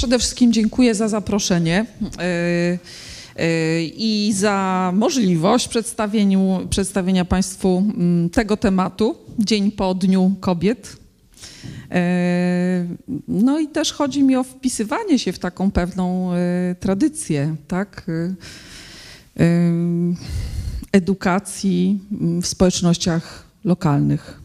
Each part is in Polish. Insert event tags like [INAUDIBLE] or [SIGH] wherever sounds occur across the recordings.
Przede wszystkim dziękuję za zaproszenie e, e, i za możliwość przedstawienia Państwu mm, tego tematu dzień po Dniu Kobiet. E, no i też chodzi mi o wpisywanie się w taką pewną tradycję, tak? Edukacji w społecznościach lokalnych.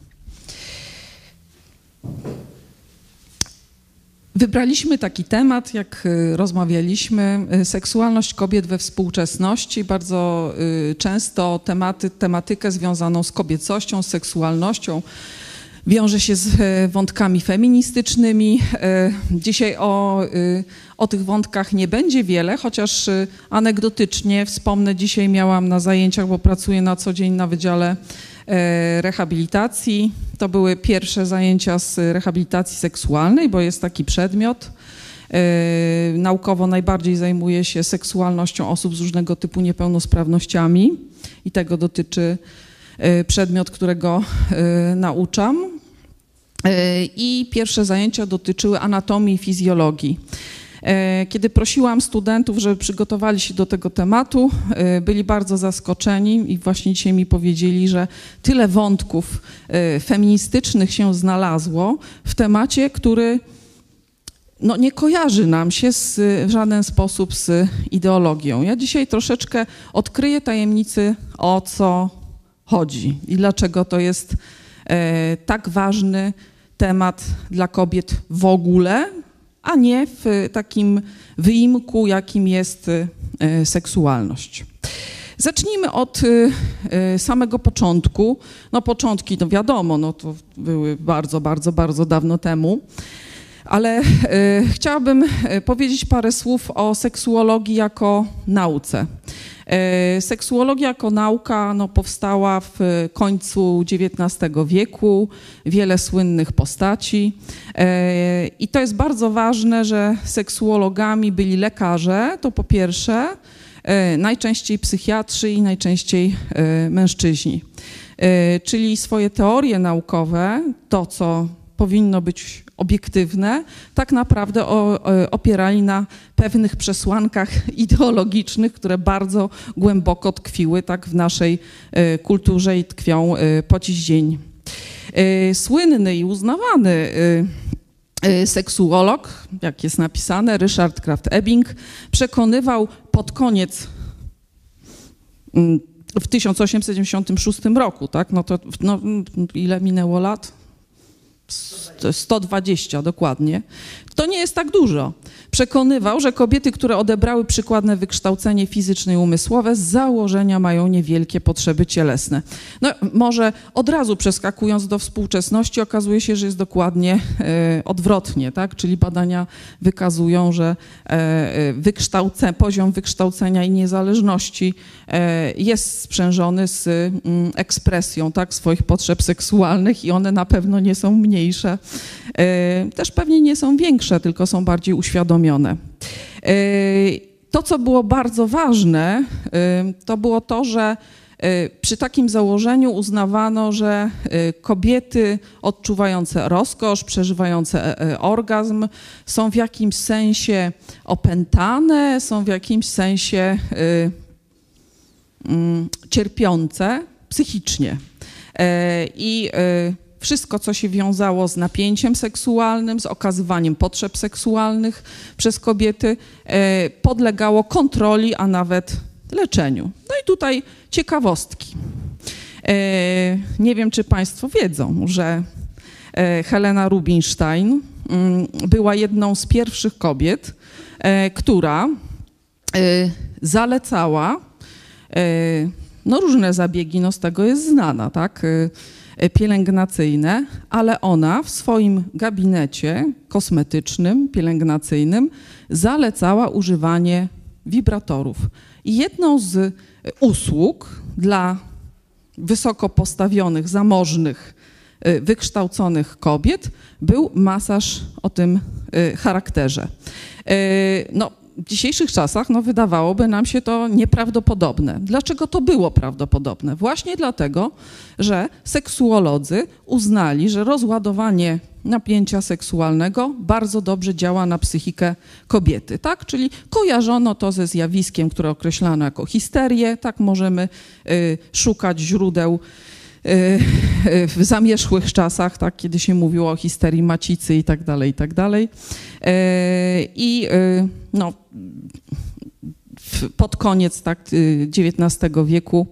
Wybraliśmy taki temat, jak y, rozmawialiśmy, y, seksualność kobiet we współczesności. Bardzo y, często tematy, tematykę związaną z kobiecością, z seksualnością wiąże się z wątkami feministycznymi. Dzisiaj o, o tych wątkach nie będzie wiele, chociaż anegdotycznie wspomnę, dzisiaj miałam na zajęciach, bo pracuję na co dzień na Wydziale E, rehabilitacji. To były pierwsze zajęcia z rehabilitacji seksualnej, bo jest taki przedmiot. E, naukowo najbardziej zajmuje się seksualnością osób z różnego typu niepełnosprawnościami i tego dotyczy e, przedmiot, którego nauczam. I pierwsze zajęcia dotyczyły anatomii i fizjologii. E, kiedy prosiłam studentów, żeby przygotowali się do tego tematu, e, byli bardzo zaskoczeni i właśnie dzisiaj mi powiedzieli, że tyle wątków e, feministycznych się znalazło w temacie, który no, nie kojarzy nam się z, w żaden sposób z ideologią. Ja dzisiaj troszeczkę odkryję tajemnicy, o co chodzi i dlaczego to jest e, tak ważny temat dla kobiet w ogóle, a nie w takim wyimku, jakim jest e, seksualność. Zacznijmy od e, samego początku. No początki, to wiadomo, no to były bardzo, bardzo, bardzo dawno temu. Ale e, chciałabym powiedzieć parę słów o seksuologii jako nauce. E, seksuologia jako nauka no, powstała w końcu XIX wieku, wiele słynnych postaci. E, I to jest bardzo ważne, że seksuologami byli lekarze, to po pierwsze, e, najczęściej psychiatrzy i najczęściej mężczyźni. Czyli swoje teorie naukowe, to co powinno być obiektywne, tak naprawdę opierali na pewnych przesłankach [LAUGHS] ideologicznych, które bardzo głęboko tkwiły tak w naszej e, kulturze i tkwią e, po dziś dzień. E, słynny i uznawany seksuolog, jak jest napisane, Richard Kraft Ebbing, przekonywał pod koniec mm, w 1896 roku, tak? No to no, ile minęło lat? 120 dokładnie, to nie jest tak dużo. Przekonywał, że kobiety, które odebrały przykładne wykształcenie fizyczne i umysłowe, z założenia mają niewielkie potrzeby cielesne. No, może od razu przeskakując do współczesności, okazuje się, że jest dokładnie e, odwrotnie, tak? czyli badania wykazują, że e, e wykształce, poziom wykształcenia i niezależności e, jest sprzężony z mm, ekspresją tak? swoich potrzeb seksualnych i one na pewno nie są mniejsze. E, też pewnie nie są większe, tylko są bardziej uświadomione. E, to, co było bardzo ważne, e, to było to, że przy takim założeniu uznawano, że kobiety odczuwające rozkosz, przeżywające orgazm są w jakimś sensie opętane, są w jakimś sensie mm, cierpiące psychicznie. I wszystko, co się wiązało z napięciem seksualnym, z okazywaniem potrzeb seksualnych przez kobiety, e, podlegało kontroli, a nawet leczeniu. No i tutaj ciekawostki. E, nie wiem, czy Państwo wiedzą, że e, Helena Rubinstein mm, była jedną z pierwszych kobiet, która zalecała no różne zabiegi, no z tego jest znana, tak? E, pielęgnacyjne, ale ona w swoim gabinecie kosmetycznym, pielęgnacyjnym zalecała używanie wibratorów. I jedną z e, usług dla wysoko postawionych, zamożnych, e, wykształconych kobiet był masaż o tym charakterze. No, w dzisiejszych czasach no, wydawałoby nam się to nieprawdopodobne. Dlaczego to było prawdopodobne? Właśnie dlatego, że seksuolodzy uznali, że rozładowanie napięcia seksualnego bardzo dobrze działa na psychikę kobiety, tak? Czyli kojarzono to ze zjawiskiem, które określano jako histerię, tak? Możemy y, szukać źródeł w zamierzchłych czasach, tak, kiedy się mówiło o histerii macicy i tak dalej, i tak dalej. Y, I no, pod koniec tak, XIX wieku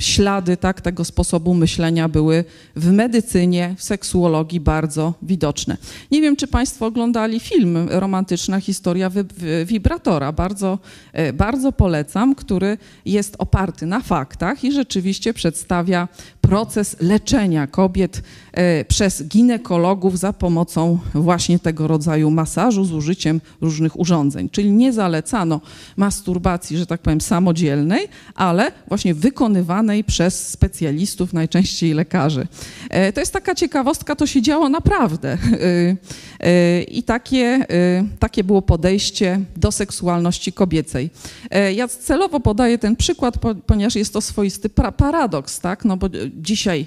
ślady tak, tego sposobu myślenia były w medycynie, w seksuologii bardzo widoczne. Nie wiem, czy Państwo oglądali film Romantyczna historia wibratora. Bardzo, e, bardzo polecam, który jest oparty na faktach i rzeczywiście przedstawia proces leczenia kobiet e, przez ginekologów za pomocą właśnie tego rodzaju masażu z użyciem różnych urządzeń. Czyli nie zalecano masturbacji, że tak powiem, samodzielnej, ale właśnie wykonywanej przez specjalistów, najczęściej lekarzy. E, to jest taka ciekawostka, to się działo naprawdę. [LAUGHS] E, I takie, takie było podejście do seksualności kobiecej. Ja celowo podaję ten przykład, ponieważ jest to swoisty paradoks, tak? No bo dzisiaj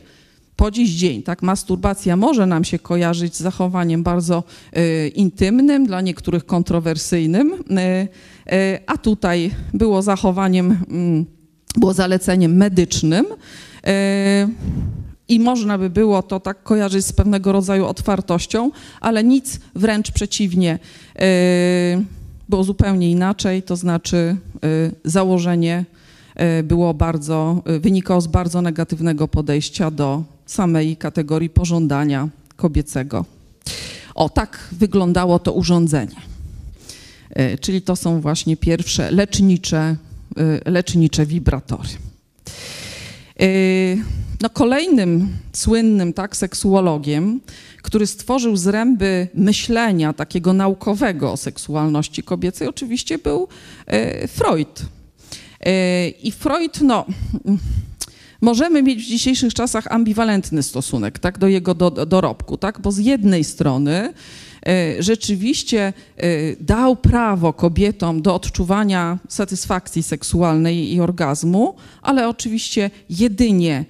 po dziś dzień, tak, masturbacja może nam się kojarzyć z zachowaniem bardzo y, intymnym, dla niektórych kontrowersyjnym, y, y, a tutaj było zachowaniem, mm, było zaleceniem medycznym. I można by było to tak kojarzyć z pewnego rodzaju otwartością, ale nic wręcz przeciwnie, było zupełnie inaczej, to znaczy założenie E, było bardzo, e, wynikało z bardzo negatywnego podejścia do samej kategorii pożądania kobiecego. O, tak wyglądało to urządzenie. E, czyli to są właśnie pierwsze lecznicze, lecznicze wibratory. No, kolejnym słynnym tak, seksuologiem, który stworzył zręby myślenia takiego naukowego o seksualności kobiecej, oczywiście był Freud. I Freud, no, możemy mieć w dzisiejszych czasach ambiwalentny stosunek tak, do jego do, dorobku, tak? bo z jednej strony rzeczywiście e, dał prawo kobietom do odczuwania satysfakcji seksualnej i orgazmu, ale oczywiście jedynie e,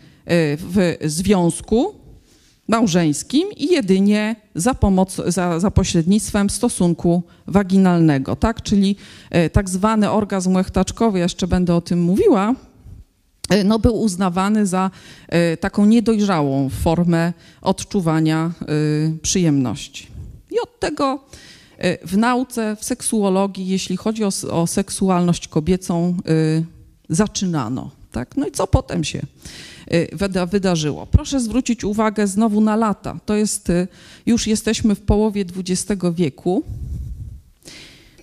w związku małżeńskim i jedynie za, pomoc, za, za pośrednictwem stosunku waginalnego, tak? Czyli e, tak zwany orgazm łechtaczkowy, jeszcze będę o tym mówiła, e, no, był uznawany za e, taką niedojrzałą formę odczuwania przyjemności. I od tego w nauce, w seksuologii, jeśli chodzi o, o seksualność kobiecą, zaczynano. Tak? No i co potem się Y, wydarzyło. Proszę zwrócić uwagę znowu na lata. To jest, y, już jesteśmy w połowie XX wieku.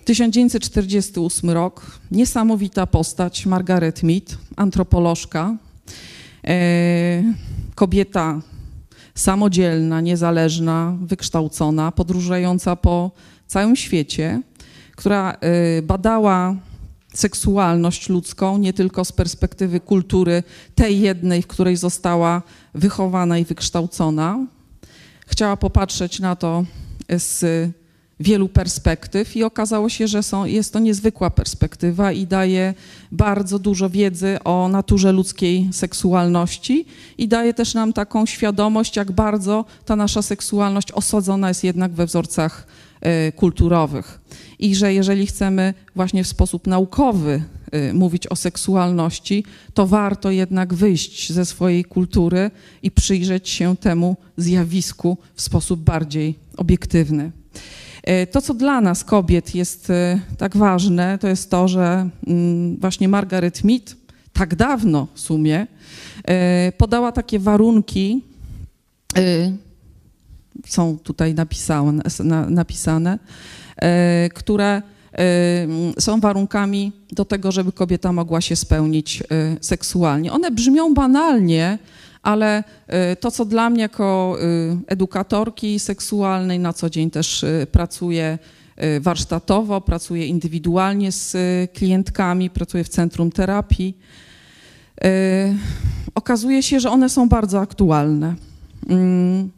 1948 rok, niesamowita postać, Margaret Mead, antropolożka, e, kobieta samodzielna, niezależna, wykształcona, podróżująca po całym świecie, która e, badała seksualność ludzką, nie tylko z perspektywy kultury tej jednej, w której została wychowana i wykształcona. Chciała popatrzeć na to z wielu perspektyw i okazało się, że są, jest to niezwykła perspektywa i daje bardzo dużo wiedzy o naturze ludzkiej seksualności i daje też nam taką świadomość, jak bardzo ta nasza seksualność osadzona jest jednak we wzorcach y, kulturowych i że jeżeli chcemy właśnie w sposób naukowy y, mówić o seksualności, to warto jednak wyjść ze swojej kultury i przyjrzeć się temu zjawisku w sposób bardziej obiektywny. Y, to, co dla nas, kobiet, jest y, tak ważne, to jest to, że mm, właśnie Margaret Mead tak dawno w sumie podała takie warunki, są tutaj napisane, napisane E, które e, są warunkami do tego, żeby kobieta mogła się spełnić e, seksualnie. One brzmią banalnie, ale to, co dla mnie jako edukatorki seksualnej na co dzień też pracuję warsztatowo, pracuję indywidualnie z klientkami, pracuję w centrum terapii, okazuje się, że one są bardzo aktualne. Mm,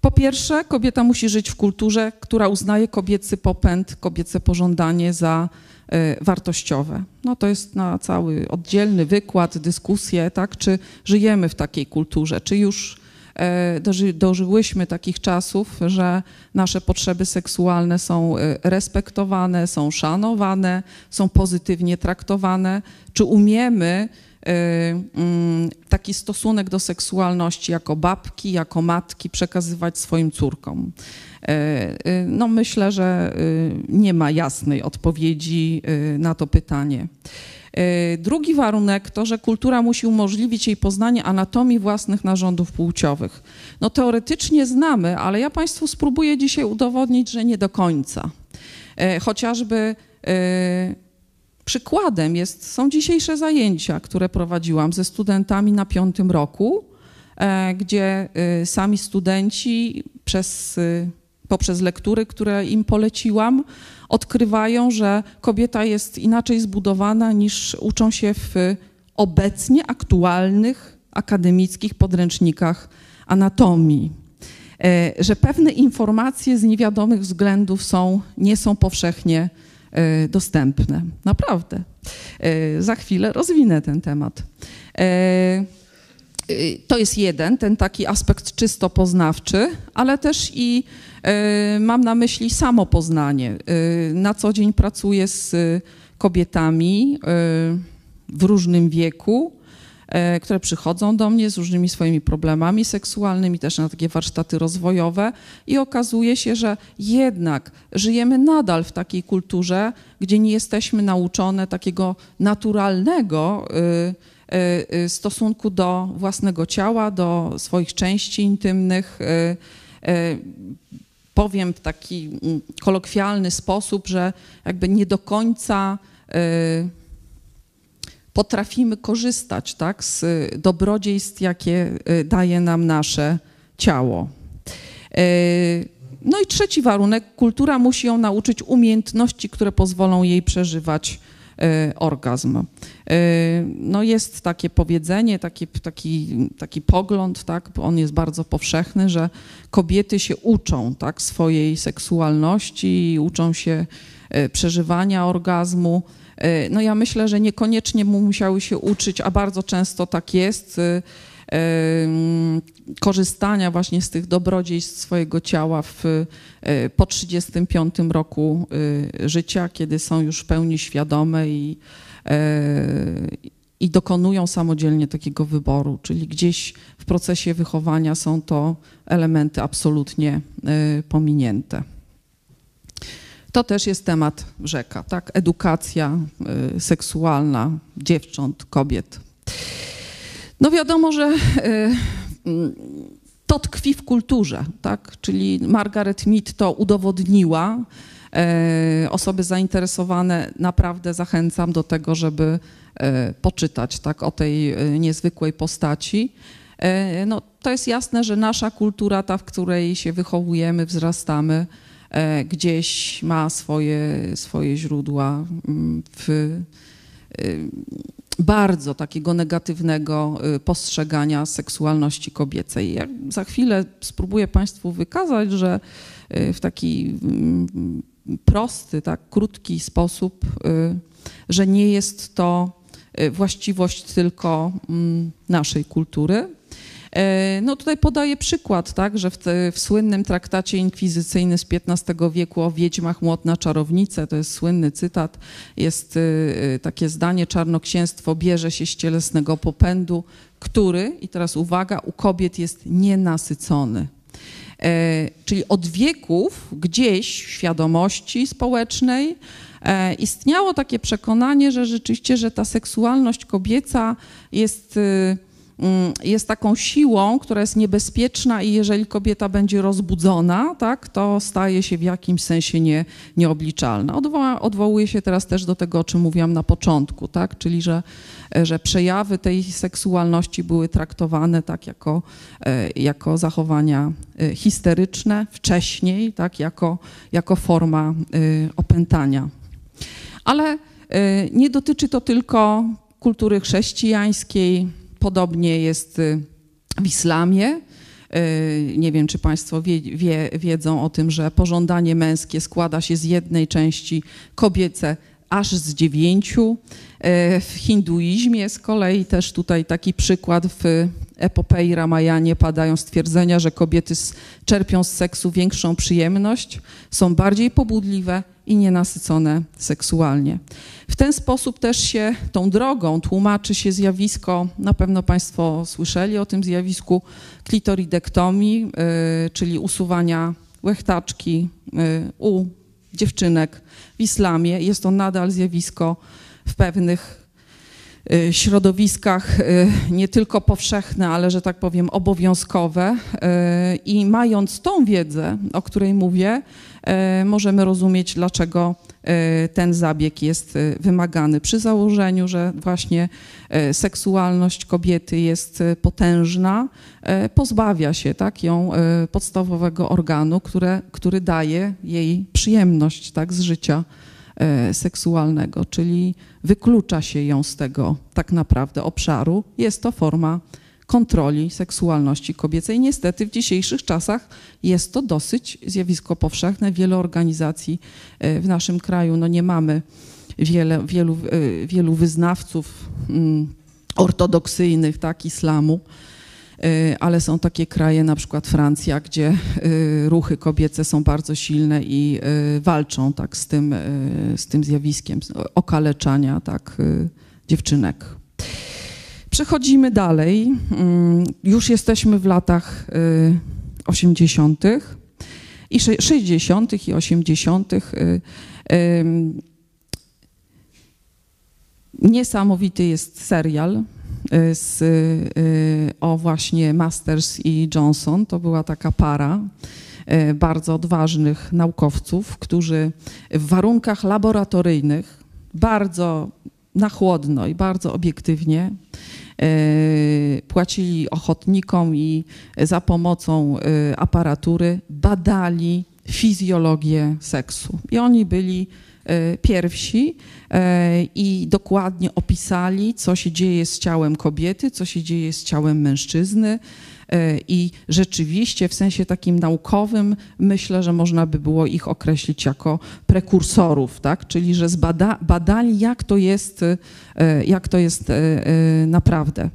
Po pierwsze, kobieta musi żyć w kulturze, która uznaje kobiecy popęd, kobiece pożądanie za y, wartościowe. No to jest na cały oddzielny wykład, dyskusję, tak? Czy żyjemy w takiej kulturze, czy już e, doży, dożyłyśmy takich czasów, że nasze potrzeby seksualne są e, respektowane, są szanowane, są pozytywnie traktowane, czy umiemy Y, taki stosunek do seksualności jako babki, jako matki przekazywać swoim córkom. Y, y, no myślę, że nie ma jasnej odpowiedzi na to pytanie. Drugi warunek to, że kultura musi umożliwić jej poznanie anatomii własnych narządów płciowych. No teoretycznie znamy, ale ja Państwu spróbuję dzisiaj udowodnić, że nie do końca. Chociażby Przykładem jest, są dzisiejsze zajęcia, które prowadziłam ze studentami na piątym roku, e, gdzie e, sami studenci przez, e, poprzez lektury, które im poleciłam, odkrywają, że kobieta jest inaczej zbudowana niż uczą się w obecnie aktualnych akademickich podręcznikach anatomii. Że pewne informacje z niewiadomych względów są, nie są powszechnie E, dostępne. Naprawdę. E, za chwilę rozwinę ten temat. E, to jest jeden, ten taki aspekt czysto poznawczy, ale też i mam na myśli samo poznanie. Na co dzień pracuję z kobietami w różnym wieku, które przychodzą do mnie z różnymi swoimi problemami seksualnymi, też na takie warsztaty rozwojowe i okazuje się, że jednak żyjemy nadal w takiej kulturze, gdzie nie jesteśmy nauczone takiego naturalnego y, y, stosunku do własnego ciała, do swoich części intymnych. Powiem w taki mm, kolokwialny sposób, że jakby nie do końca potrafimy korzystać tak, z dobrodziejstw, jakie y, daje nam nasze ciało. Y, no i trzeci warunek, kultura musi ją nauczyć umiejętności, które pozwolą jej przeżywać y, orgazm. No jest takie powiedzenie, taki, taki, taki pogląd, tak, on jest bardzo powszechny, że kobiety się uczą tak, swojej seksualności, uczą się przeżywania orgazmu, no ja myślę, że niekoniecznie mu musiały się uczyć, a bardzo często tak jest, e, korzystania właśnie z tych dobrodziejstw swojego ciała w, po 35 roku życia, kiedy są już w pełni świadome i, i dokonują samodzielnie takiego wyboru, czyli gdzieś w procesie wychowania są to elementy absolutnie pominięte. To też jest temat rzeka, tak? Edukacja y, seksualna dziewcząt, kobiet. No wiadomo, że y, to tkwi w kulturze, tak? Czyli Margaret Mead to udowodniła. Y, osoby zainteresowane naprawdę zachęcam do tego, żeby poczytać tak, o tej niezwykłej postaci. No, to jest jasne, że nasza kultura, ta, w której się wychowujemy, wzrastamy, gdzieś ma swoje, swoje źródła mm, w e, bardzo takiego negatywnego e, postrzegania seksualności kobiecej. Ja za chwilę spróbuję Państwu wykazać, że w taki mm, prosty, tak krótki sposób, że nie jest to właściwość tylko mm, naszej kultury, E, no tutaj podaję przykład, tak, że w, te, w, słynnym traktacie inkwizycyjnym z XV wieku o wiedźmach Młotna Czarownice, to jest słynny cytat, jest e, takie zdanie, czarnoksięstwo bierze się z cielesnego popędu, który, i teraz uwaga, u kobiet jest nienasycony. E, czyli od wieków gdzieś w świadomości społecznej istniało takie przekonanie, że rzeczywiście, że ta seksualność kobieca jest Mm, jest taką siłą, która jest niebezpieczna i jeżeli kobieta będzie rozbudzona, tak, to staje się w jakimś sensie nie, nieobliczalna. Odwoła, odwołuje się teraz też do tego, o czym mówiłam na początku, tak, czyli że, że przejawy tej seksualności były traktowane tak jako, e, jako zachowania e, histeryczne wcześniej, tak, jako, jako forma e, opętania. Ale nie dotyczy to tylko kultury chrześcijańskiej, Podobnie jest y, w islamie. Nie wiem, czy Państwo wie, wie, wiedzą o tym, że pożądanie męskie składa się z jednej części kobiece aż z dziewięciu. W hinduizmie z kolei też tutaj taki przykład w epopei Ramayanie padają stwierdzenia, że kobiety czerpią z seksu większą przyjemność, są bardziej pobudliwe i nienasycone seksualnie. W ten sposób też się tą drogą tłumaczy się zjawisko, na pewno Państwo słyszeli o tym zjawisku klitoridektomii, y, czyli usuwania łechtaczki y, u dziewczynek w islamie. Jest to nadal zjawisko w pewnych Y, środowiskach nie tylko powszechne, ale że tak powiem obowiązkowe. I mając tą wiedzę, o której mówię, możemy rozumieć, dlaczego ten zabieg jest wymagany. Przy założeniu, że właśnie seksualność kobiety jest potężna, pozbawia się tak, ją podstawowego organu, które, który daje jej przyjemność tak, z życia E, seksualnego, czyli wyklucza się ją z tego tak naprawdę obszaru. Jest to forma kontroli seksualności kobiecej. Niestety w dzisiejszych czasach jest to dosyć zjawisko powszechne. Wiele organizacji e, w naszym kraju, no nie mamy wiele, wielu, e, wielu wyznawców mm, ortodoksyjnych tak, islamu, Y, ale są takie kraje, na przykład Francja, gdzie ruchy kobiece są bardzo silne i walczą tak z tym, z tym zjawiskiem okaleczania tak, dziewczynek. Przechodzimy dalej. Mm, już jesteśmy w latach 80. i 60. i 80. Niesamowity jest serial Y, z, y, o właśnie Masters i Johnson. To była taka para y, bardzo odważnych naukowców, którzy w warunkach laboratoryjnych bardzo na chłodno i bardzo obiektywnie płacili ochotnikom i za pomocą aparatury badali fizjologię seksu. I oni byli E, pierwsi i dokładnie opisali, co się dzieje z ciałem kobiety, co się dzieje z ciałem mężczyzny. E, I rzeczywiście w sensie takim naukowym myślę, że można by było ich określić jako prekursorów, tak? czyli że zbada, badali, jak to jest, jak to jest naprawdę.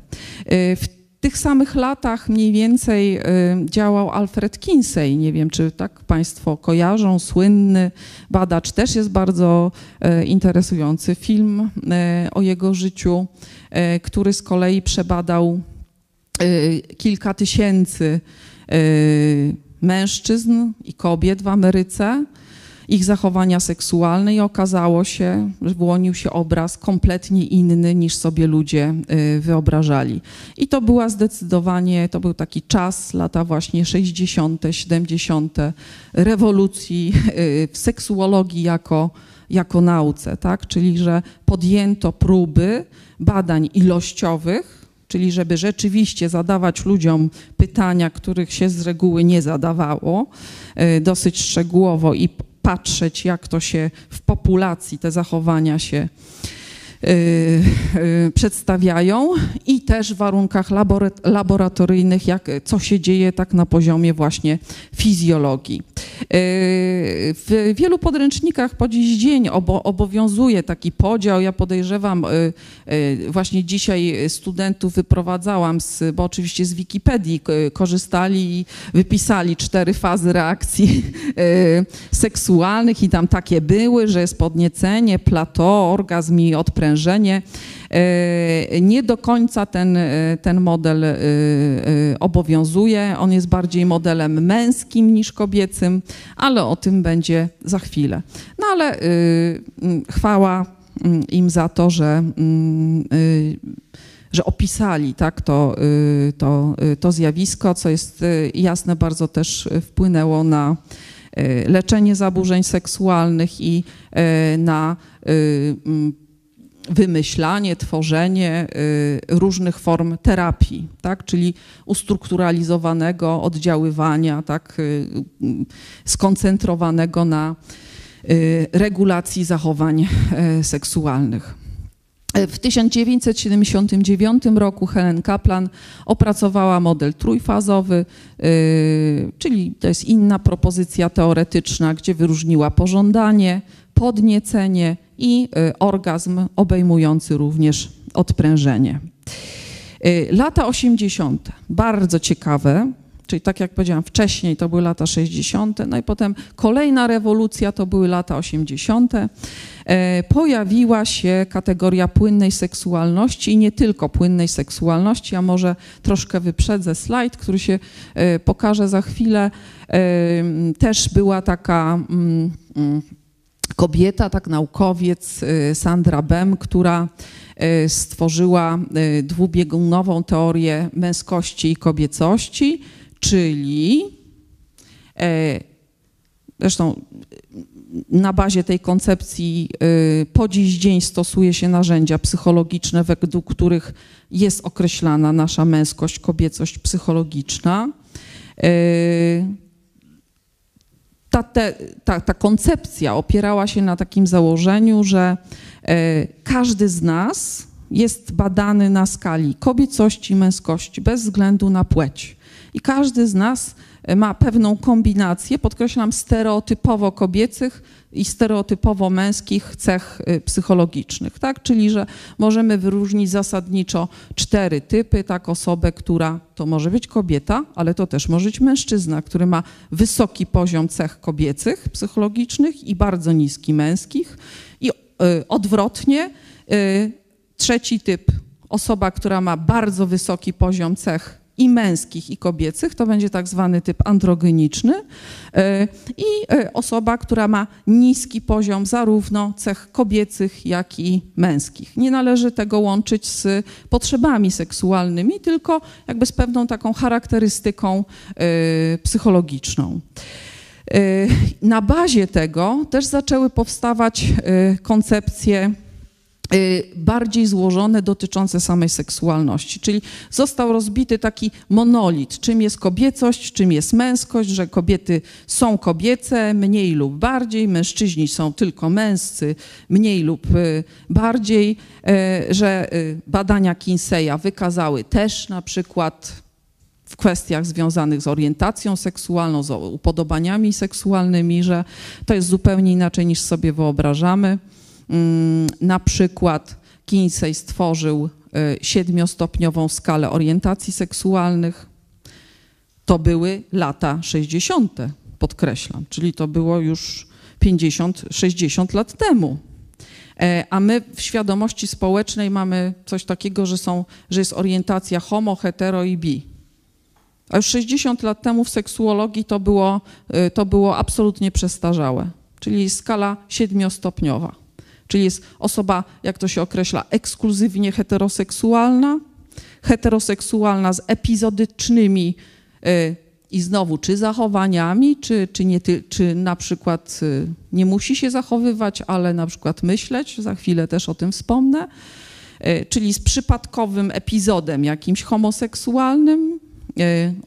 W tych samych latach mniej więcej działał Alfred Kinsey. Nie wiem, czy tak Państwo kojarzą. Słynny badacz, też jest bardzo interesujący film o jego życiu, który z kolei przebadał kilka tysięcy mężczyzn i kobiet w Ameryce ich zachowania seksualne i okazało się, że wyłonił się obraz kompletnie inny niż sobie ludzie y, wyobrażali. I to była zdecydowanie, to był taki czas, lata właśnie 60., 70., rewolucji y, w seksuologii jako, jako nauce, tak? czyli że podjęto próby badań ilościowych, czyli żeby rzeczywiście zadawać ludziom pytania, których się z reguły nie zadawało, y, dosyć szczegółowo i patrzeć, jak to się w populacji, te zachowania się przedstawiają i też w warunkach laboratoryjnych, jak, co się dzieje tak na poziomie właśnie fizjologii. Y, w wielu podręcznikach po dziś dzień obowiązuje taki podział. Ja podejrzewam, właśnie dzisiaj studentów wyprowadzałam, z, bo oczywiście z Wikipedii korzystali i wypisali cztery fazy reakcji seksualnych i tam takie były, że jest podniecenie, plateau, orgazm i odprężenie sprężenie. E, nie do końca ten, e, ten model e, obowiązuje. On jest bardziej modelem męskim niż kobiecym, ale o tym będzie za chwilę. No ale chwała im za to, że, że opisali tak, to, to, to zjawisko, co jest jasne, bardzo też wpłynęło na leczenie zaburzeń seksualnych i na wymyślanie, tworzenie y, różnych form terapii, tak? czyli ustrukturalizowanego oddziaływania, tak? Y, y, skoncentrowanego na regulacji zachowań seksualnych. W 1979 roku Helen Kaplan opracowała model trójfazowy, czyli to jest inna propozycja teoretyczna, gdzie wyróżniła pożądanie, podniecenie i orgazm obejmujący również odprężenie. Lata 80. bardzo ciekawe, czyli tak jak powiedziałam wcześniej, to były lata 60., no i potem kolejna rewolucja to były lata 80. E, pojawiła się kategoria płynnej seksualności i nie tylko płynnej seksualności, a może troszkę wyprzedzę slajd, który się e, pokaże za chwilę. E, też była taka mm, mm, kobieta, tak naukowiec Sandra Bem, która stworzyła dwubiegunową teorię męskości i kobiecości czyli zresztą na bazie tej koncepcji po dziś dzień stosuje się narzędzia psychologiczne, według których jest określana nasza męskość, kobiecość psychologiczna. E, ta, te, ta, ta koncepcja opierała się na takim założeniu, że każdy z nas jest badany na skali kobiecości, męskości, bez względu na płeć. I każdy z nas e, ma pewną kombinację, podkreślam, stereotypowo kobiecych i stereotypowo męskich cech e, psychologicznych, tak? Czyli, że możemy wyróżnić zasadniczo cztery typy, tak? Osobę, która to może być kobieta, ale to też może być mężczyzna, który ma wysoki poziom cech kobiecych, psychologicznych i bardzo niski męskich. I y, odwrotnie, y, trzeci typ, osoba, która ma bardzo wysoki poziom cech i męskich, i kobiecych, to będzie tak zwany typ androgeniczny e, i e, osoba, która ma niski poziom zarówno cech kobiecych, jak i męskich. Nie należy tego łączyć z potrzebami seksualnymi, tylko jakby z pewną taką charakterystyką e, psychologiczną. Na bazie tego też zaczęły powstawać koncepcje bardziej złożone dotyczące samej seksualności. Czyli został rozbity taki monolit, czym jest kobiecość, czym jest męskość, że kobiety są kobiece mniej lub bardziej, mężczyźni są tylko męscy mniej lub y, bardziej, y, że badania Kinseya wykazały też na przykład w kwestiach związanych z orientacją seksualną, z upodobaniami seksualnymi, że to jest zupełnie inaczej niż sobie wyobrażamy. Mm, na przykład Kinsey stworzył y, siedmiostopniową skalę orientacji seksualnych. To były lata 60., podkreślam, czyli to było już 50-60 lat temu. E, a my w świadomości społecznej mamy coś takiego, że, są, że jest orientacja homo, hetero i bi. A już 60 lat temu w seksuologii to było, y, to było absolutnie przestarzałe, czyli skala siedmiostopniowa czyli jest osoba, jak to się określa, ekskluzywnie heteroseksualna, heteroseksualna z epizodycznymi y, i znowu czy zachowaniami, czy, czy, nie, czy na przykład y, nie musi się zachowywać, ale na przykład myśleć, za chwilę też o tym wspomnę, y, czyli z przypadkowym epizodem jakimś homoseksualnym,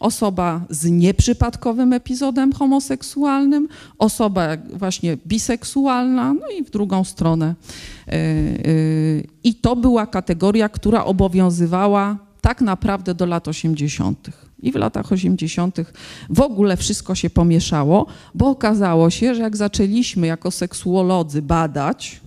osoba z nieprzypadkowym epizodem homoseksualnym, osoba właśnie biseksualna, no i w drugą stronę. E, e, I to była kategoria, która obowiązywała tak naprawdę do lat 80. I w latach 80. w ogóle wszystko się pomieszało, bo okazało się, że jak zaczęliśmy jako seksuolodzy badać,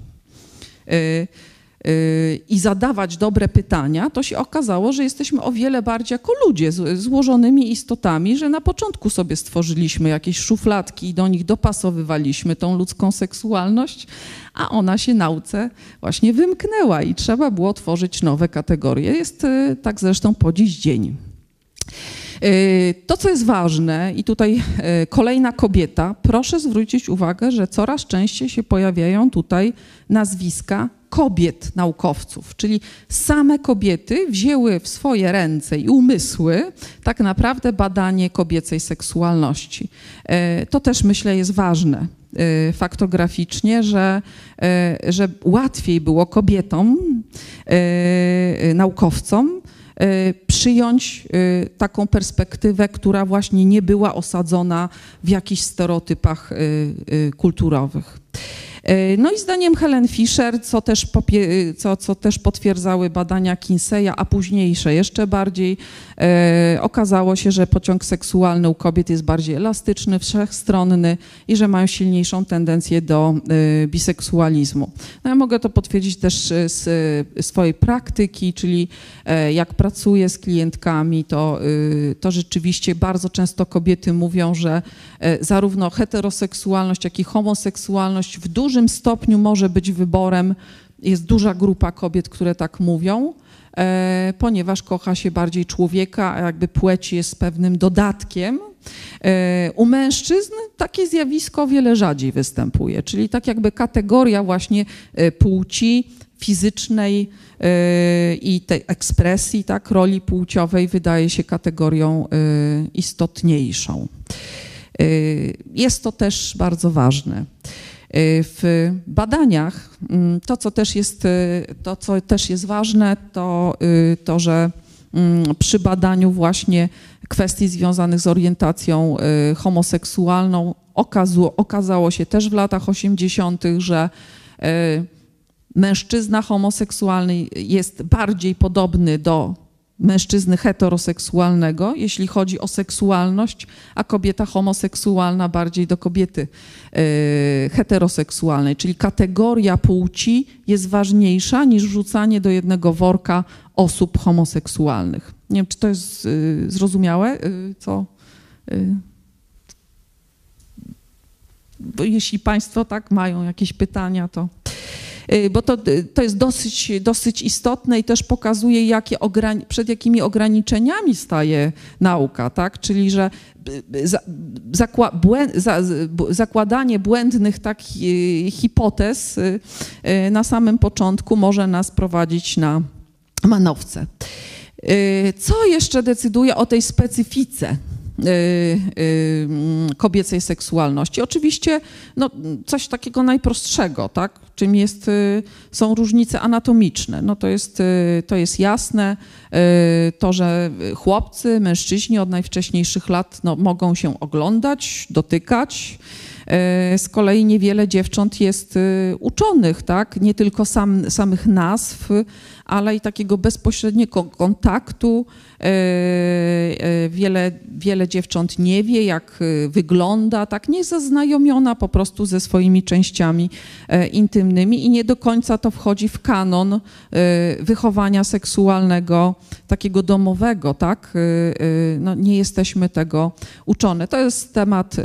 i zadawać dobre pytania, to się okazało, że jesteśmy o wiele bardziej jako ludzie złożonymi istotami, że na początku sobie stworzyliśmy jakieś szufladki i do nich dopasowywaliśmy tą ludzką seksualność, a ona się nauce właśnie wymknęła i trzeba było tworzyć nowe kategorie. Jest y, tak zresztą po dziś dzień. Y, to, co jest ważne, i tutaj y, kolejna kobieta, proszę zwrócić uwagę, że coraz częściej się pojawiają tutaj nazwiska kobiet naukowców, czyli same kobiety wzięły w swoje ręce i umysły tak naprawdę badanie kobiecej seksualności. E, to też myślę jest ważne faktograficznie, że, że łatwiej było kobietom, naukowcom, przyjąć taką perspektywę, która właśnie nie była osadzona w jakichś stereotypach kulturowych. E, no i zdaniem Helen Fisher, co też, co, co też potwierdzały badania Kinseya, a późniejsze jeszcze bardziej, e, okazało się, że pociąg seksualny u kobiet jest bardziej elastyczny, wszechstronny i że mają silniejszą tendencję do e, biseksualizmu. No ja mogę to potwierdzić też z swojej praktyki, czyli e, jak pracuję z klientkami, to, e, to rzeczywiście bardzo często kobiety mówią, że e, zarówno heteroseksualność, jak i homoseksualność w dużym dużym stopniu może być wyborem. Jest duża grupa kobiet, które tak mówią, e, ponieważ kocha się bardziej człowieka, a jakby płeć jest pewnym dodatkiem. E, u mężczyzn takie zjawisko wiele rzadziej występuje, czyli tak jakby kategoria właśnie e, płci fizycznej i tej ekspresji, tak, roli płciowej wydaje się kategorią istotniejszą. Jest to też bardzo ważne. Y, w badaniach mm, to, co też jest, y, to, co też jest ważne, to y, to, że mm, przy badaniu właśnie kwestii związanych z orientacją homoseksualną okazało, okazało się też w latach 80., że mężczyzna homoseksualny jest bardziej podobny do mężczyzny heteroseksualnego, jeśli chodzi o seksualność, a kobieta homoseksualna bardziej do kobiety e, heteroseksualnej, czyli kategoria płci jest ważniejsza niż wrzucanie do jednego worka osób homoseksualnych. Nie wiem, czy to jest e, zrozumiałe, e, co. Bo jeśli Państwo tak mają jakieś pytania, to. Y, bo to, to jest dosyć, dosyć istotne i też pokazuje, jakie przed jakimi ograniczeniami staje nauka, tak? Czyli, że y, zakła zakładanie błędnych tak hipotez y, na samym początku może nas prowadzić na manowce. Co jeszcze decyduje o tej specyfice Y, y, kobiecej seksualności. Oczywiście no, coś takiego najprostszego, tak? czym jest, y, są różnice anatomiczne. No, to, jest, to jest jasne, to, że chłopcy, mężczyźni od najwcześniejszych lat no, mogą się oglądać, dotykać, z kolei niewiele dziewcząt jest uczonych, tak? nie tylko sam, samych nazw, ale i takiego bezpośredniego kontaktu. E, e, wiele, wiele dziewcząt nie wie, jak e, wygląda, tak nie jest zaznajomiona po prostu ze swoimi częściami intymnymi i nie do końca to wchodzi w kanon wychowania seksualnego, takiego domowego, tak? No, nie jesteśmy tego uczone. To jest temat,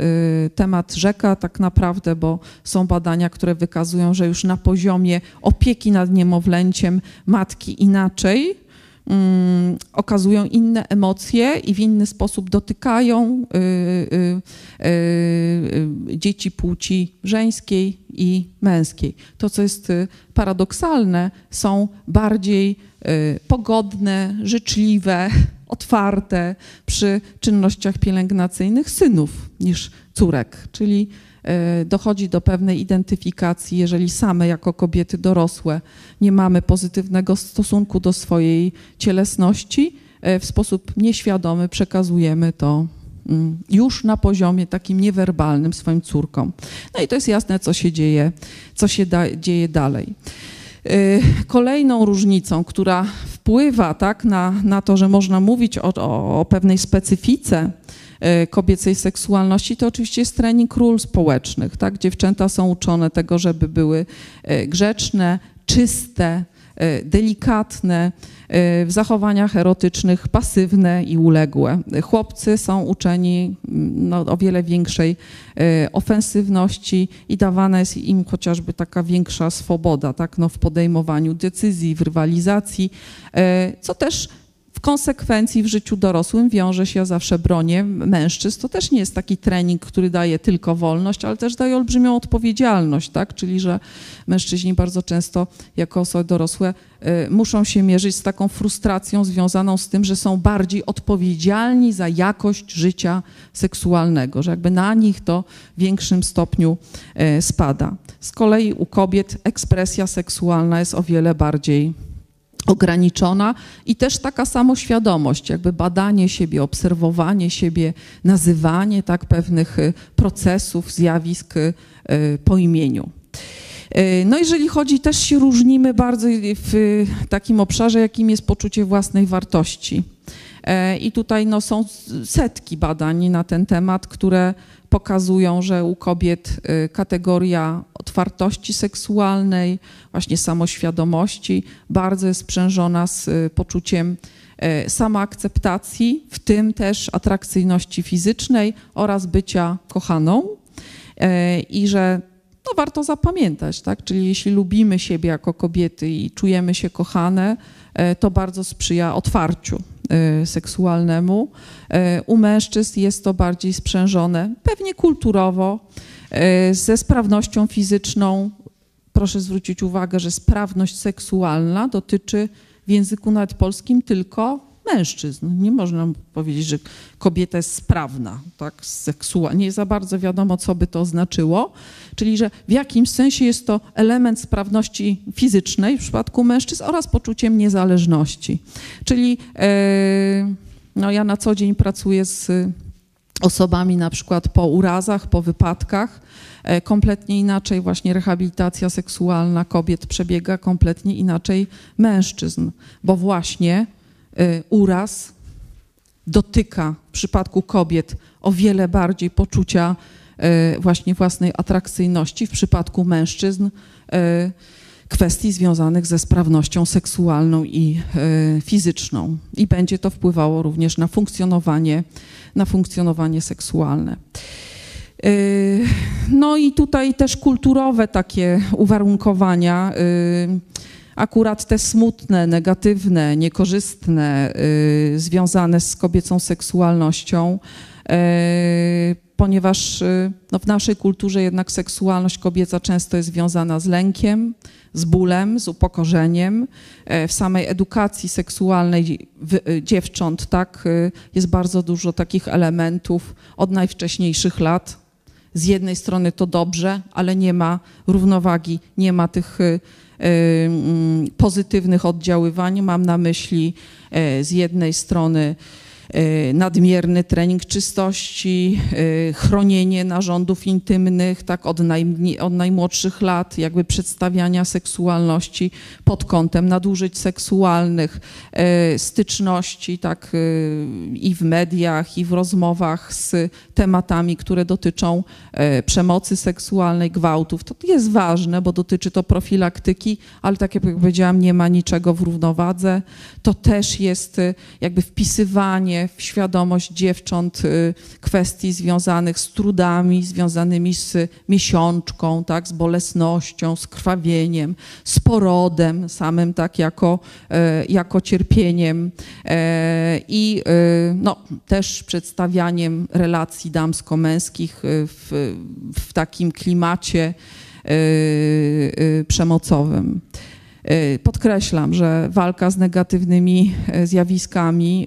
temat rzeka tak naprawdę, bo są badania, które wykazują, że już na poziomie opieki nad niemowlęciem matki inaczej um, okazują inne emocje i w inny sposób dotykają y, y, y, dzieci płci żeńskiej i męskiej. To, co jest y, paradoksalne, są bardziej y, pogodne, życzliwe, [LAUGHS] otwarte przy czynnościach pielęgnacyjnych synów niż córek, czyli dochodzi do pewnej identyfikacji, jeżeli same jako kobiety dorosłe nie mamy pozytywnego stosunku do swojej cielesności, e, w sposób nieświadomy przekazujemy to mm, już na poziomie takim niewerbalnym swoim córkom. No i to jest jasne, co się dzieje, co się da, dzieje dalej. E, kolejną różnicą, która wpływa tak, na, na to, że można mówić o, o, o pewnej specyfice kobiecej seksualności, to oczywiście jest trening ról społecznych. Tak? Dziewczęta są uczone tego, żeby były e, grzeczne, czyste, e, delikatne, w zachowaniach erotycznych pasywne i uległe. Chłopcy są uczeni mm, no, o wiele większej ofensywności i dawana jest im chociażby taka większa swoboda tak? no, w podejmowaniu decyzji, w rywalizacji, co też w konsekwencji w życiu dorosłym wiąże się, zawsze bronię mężczyzn, to też nie jest taki trening, który daje tylko wolność, ale też daje olbrzymią odpowiedzialność, tak? Czyli, że mężczyźni bardzo często jako osoby dorosłe y, muszą się mierzyć z taką frustracją związaną z tym, że są bardziej odpowiedzialni za jakość życia seksualnego, że jakby na nich to w większym stopniu y, spada. Z kolei u kobiet ekspresja seksualna jest o wiele bardziej ograniczona i też taka samoświadomość, jakby badanie siebie, obserwowanie siebie, nazywanie tak pewnych y, procesów, zjawisk y, po imieniu. No jeżeli chodzi, też się różnimy bardzo w takim obszarze, jakim jest poczucie własnej wartości. I tutaj no, są setki badań na ten temat, które pokazują, że u kobiet y, kategoria otwartości seksualnej, właśnie samoświadomości bardzo jest sprzężona z y, poczuciem y, samoakceptacji, w tym też atrakcyjności fizycznej oraz bycia kochaną. I że no, warto zapamiętać, tak? Czyli jeśli lubimy siebie jako kobiety i czujemy się kochane, to bardzo sprzyja otwarciu seksualnemu. Y, u mężczyzn jest to bardziej sprzężone, pewnie kulturowo, y, ze sprawnością fizyczną. Proszę zwrócić uwagę, że sprawność seksualna dotyczy w języku nawet polskim tylko mężczyzn. Nie można powiedzieć, że kobieta jest sprawna, tak, seksualnie. Nie za bardzo wiadomo, co by to znaczyło. Czyli, że w jakimś sensie jest to element sprawności fizycznej w przypadku mężczyzn oraz poczuciem niezależności. Czyli e, no, ja na co dzień pracuję z osobami na przykład po urazach, po wypadkach. E, kompletnie inaczej właśnie rehabilitacja seksualna kobiet przebiega, kompletnie inaczej mężczyzn, bo właśnie uraz dotyka w przypadku kobiet o wiele bardziej poczucia y, właśnie własnej atrakcyjności, w przypadku mężczyzn y, kwestii związanych ze sprawnością seksualną i fizyczną. I będzie to wpływało również na funkcjonowanie, na funkcjonowanie seksualne. No i tutaj też kulturowe takie uwarunkowania akurat te smutne, negatywne, niekorzystne, y, związane z kobiecą seksualnością, y, ponieważ y, no, w naszej kulturze jednak seksualność kobieca często jest związana z lękiem, z bólem, z upokorzeniem. W samej edukacji seksualnej dziewcząt tak, jest bardzo dużo takich elementów od najwcześniejszych lat. Z jednej strony to dobrze, ale nie ma równowagi, nie ma tych pozytywnych oddziaływań. Mam na myśli e, z jednej strony nadmierny trening czystości, e, chronienie narządów intymnych, tak, od, od najmłodszych lat, jakby przedstawiania seksualności pod kątem nadużyć seksualnych, e, styczności, tak, i w mediach, i w rozmowach z tematami, które dotyczą przemocy seksualnej, gwałtów. To jest ważne, bo dotyczy to profilaktyki, ale tak jak powiedziałam, nie ma niczego w równowadze. To też jest jakby wpisywanie w świadomość dziewcząt y, kwestii związanych z trudami, związanymi z miesiączką, tak, z bolesnością, z krwawieniem, z porodem samym, tak, jako, e, jako cierpieniem e, i e, no, też przedstawianiem relacji damsko-męskich w, w takim klimacie przemocowym. Y, podkreślam, że walka z negatywnymi y, zjawiskami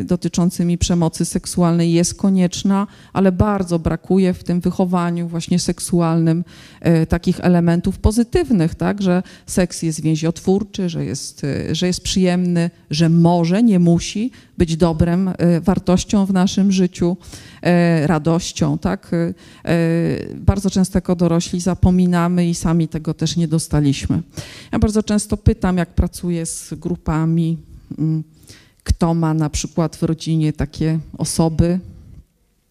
y, dotyczącymi przemocy seksualnej jest konieczna, ale bardzo brakuje w tym wychowaniu właśnie seksualnym takich elementów pozytywnych, tak, że seks jest więziotwórczy, że jest, że jest przyjemny, że może, nie musi być dobrem, wartością w naszym życiu, radością, tak. Bardzo często jako dorośli zapominamy i sami tego też nie dostaliśmy. Ja bardzo często pytam, jak pracuję z grupami, mm, kto ma na przykład w rodzinie takie osoby,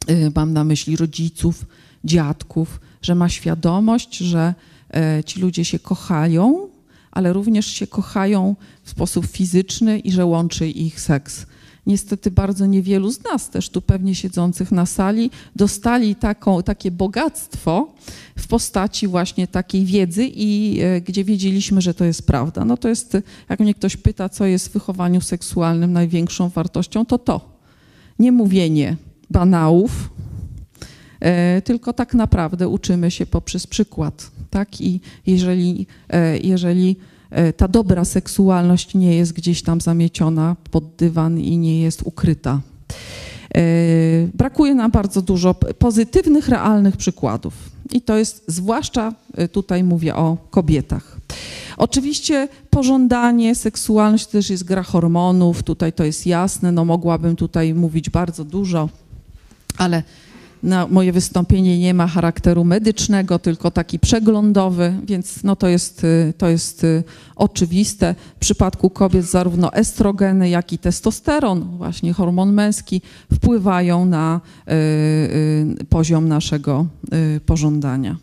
y, mam na myśli rodziców, dziadków, że ma świadomość, że e, ci ludzie się kochają, ale również się kochają w sposób fizyczny i że łączy ich seks niestety bardzo niewielu z nas, też tu pewnie siedzących na sali, dostali taką, takie bogactwo w postaci właśnie takiej wiedzy i e, gdzie wiedzieliśmy, że to jest prawda. No to jest, jak mnie ktoś pyta, co jest w wychowaniu seksualnym największą wartością, to to. Nie mówienie banałów, e, tylko tak naprawdę uczymy się poprzez przykład. Tak? I jeżeli, e, jeżeli ta dobra seksualność nie jest gdzieś tam zamieciona pod dywan i nie jest ukryta. E, brakuje nam bardzo dużo pozytywnych, realnych przykładów. I to jest zwłaszcza e, tutaj mówię o kobietach. Oczywiście pożądanie, seksualność to też jest gra hormonów, tutaj to jest jasne, no mogłabym tutaj mówić bardzo dużo, ale na moje wystąpienie nie ma charakteru medycznego, tylko taki przeglądowy, więc no to, jest, to jest oczywiste. W przypadku kobiet zarówno estrogeny, jak i testosteron, właśnie hormon męski, wpływają na poziom naszego pożądania.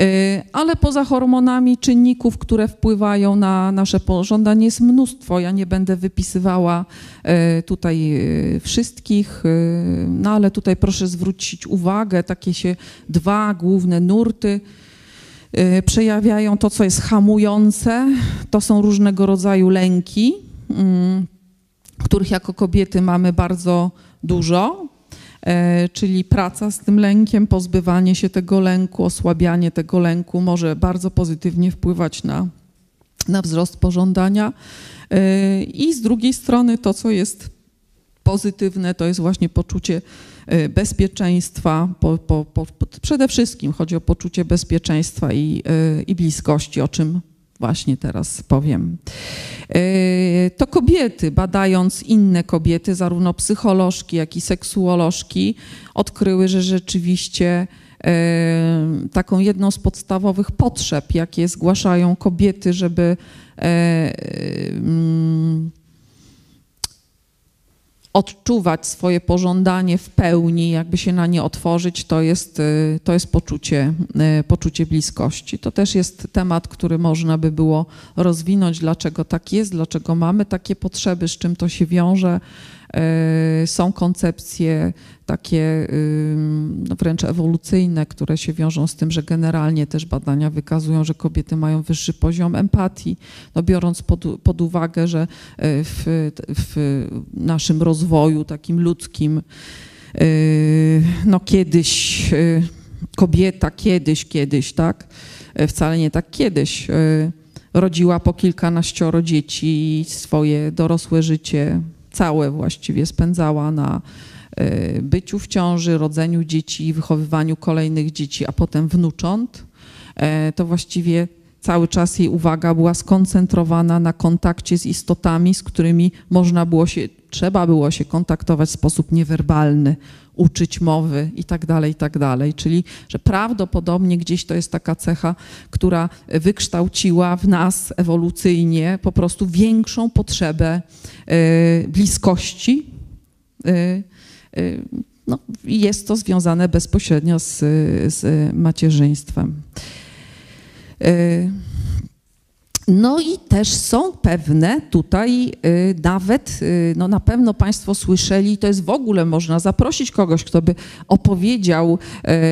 Y, ale poza hormonami czynników, które wpływają na nasze pożądanie jest mnóstwo. Ja nie będę wypisywała y, tutaj y, wszystkich, no ale tutaj proszę zwrócić uwagę, takie się dwa główne nurty przejawiają to, co jest hamujące. To są różnego rodzaju lęki, mm, których jako kobiety mamy bardzo dużo. E, czyli praca z tym lękiem, pozbywanie się tego lęku, osłabianie tego lęku może bardzo pozytywnie wpływać na, na wzrost pożądania. E, I z drugiej strony to, co jest pozytywne, to jest właśnie poczucie e, bezpieczeństwa. Po, po, po, przede wszystkim chodzi o poczucie bezpieczeństwa i, i bliskości, o czym właśnie teraz powiem. E, to kobiety, badając inne kobiety, zarówno psycholożki, jak i seksuolożki, odkryły, że rzeczywiście e, taką jedną z podstawowych potrzeb, jakie zgłaszają kobiety, żeby e, mm, odczuwać swoje pożądanie w pełni, jakby się na nie otworzyć, to jest, y, to jest poczucie, y, poczucie bliskości. To też jest temat, który można by było rozwinąć, dlaczego tak jest, dlaczego mamy takie potrzeby, z czym to się wiąże. Y, są koncepcje takie no wręcz ewolucyjne, które się wiążą z tym, że generalnie też badania wykazują, że kobiety mają wyższy poziom empatii, no biorąc pod, pod uwagę, że w, w naszym rozwoju takim ludzkim, no kiedyś kobieta kiedyś, kiedyś, tak, wcale nie tak kiedyś, rodziła po kilkanaścioro dzieci i swoje dorosłe życie całe właściwie spędzała na e, byciu w ciąży, rodzeniu dzieci, wychowywaniu kolejnych dzieci, a potem wnucząt, e, to właściwie cały czas jej uwaga była skoncentrowana na kontakcie z istotami, z którymi można było się, trzeba było się kontaktować w sposób niewerbalny, uczyć mowy i tak dalej, i tak dalej. Czyli, że prawdopodobnie gdzieś to jest taka cecha, która wykształciła w nas ewolucyjnie po prostu większą potrzebę e, bliskości. E, e, no, jest to związane bezpośrednio z, z macierzyństwem. No i też są pewne tutaj y, nawet, y, no na pewno Państwo słyszeli, to jest w ogóle można zaprosić kogoś, kto by opowiedział,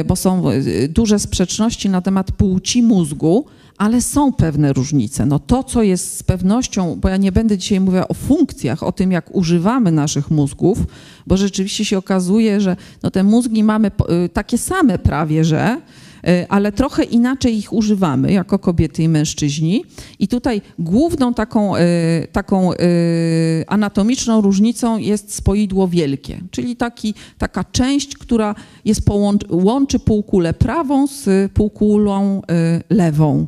y, bo są duże sprzeczności na temat płci mózgu, ale są pewne różnice. No to, co jest z pewnością, bo ja nie będę dzisiaj mówiła o funkcjach, o tym, jak używamy naszych mózgów, bo rzeczywiście się okazuje, że no te mózgi mamy takie same prawie, że ale trochę inaczej ich używamy jako kobiety i mężczyźni. I tutaj główną taką, e, taką e, anatomiczną różnicą jest spoidło wielkie, czyli taki, taka część, która jest połącz, łączy półkulę prawą z półkulą lewą.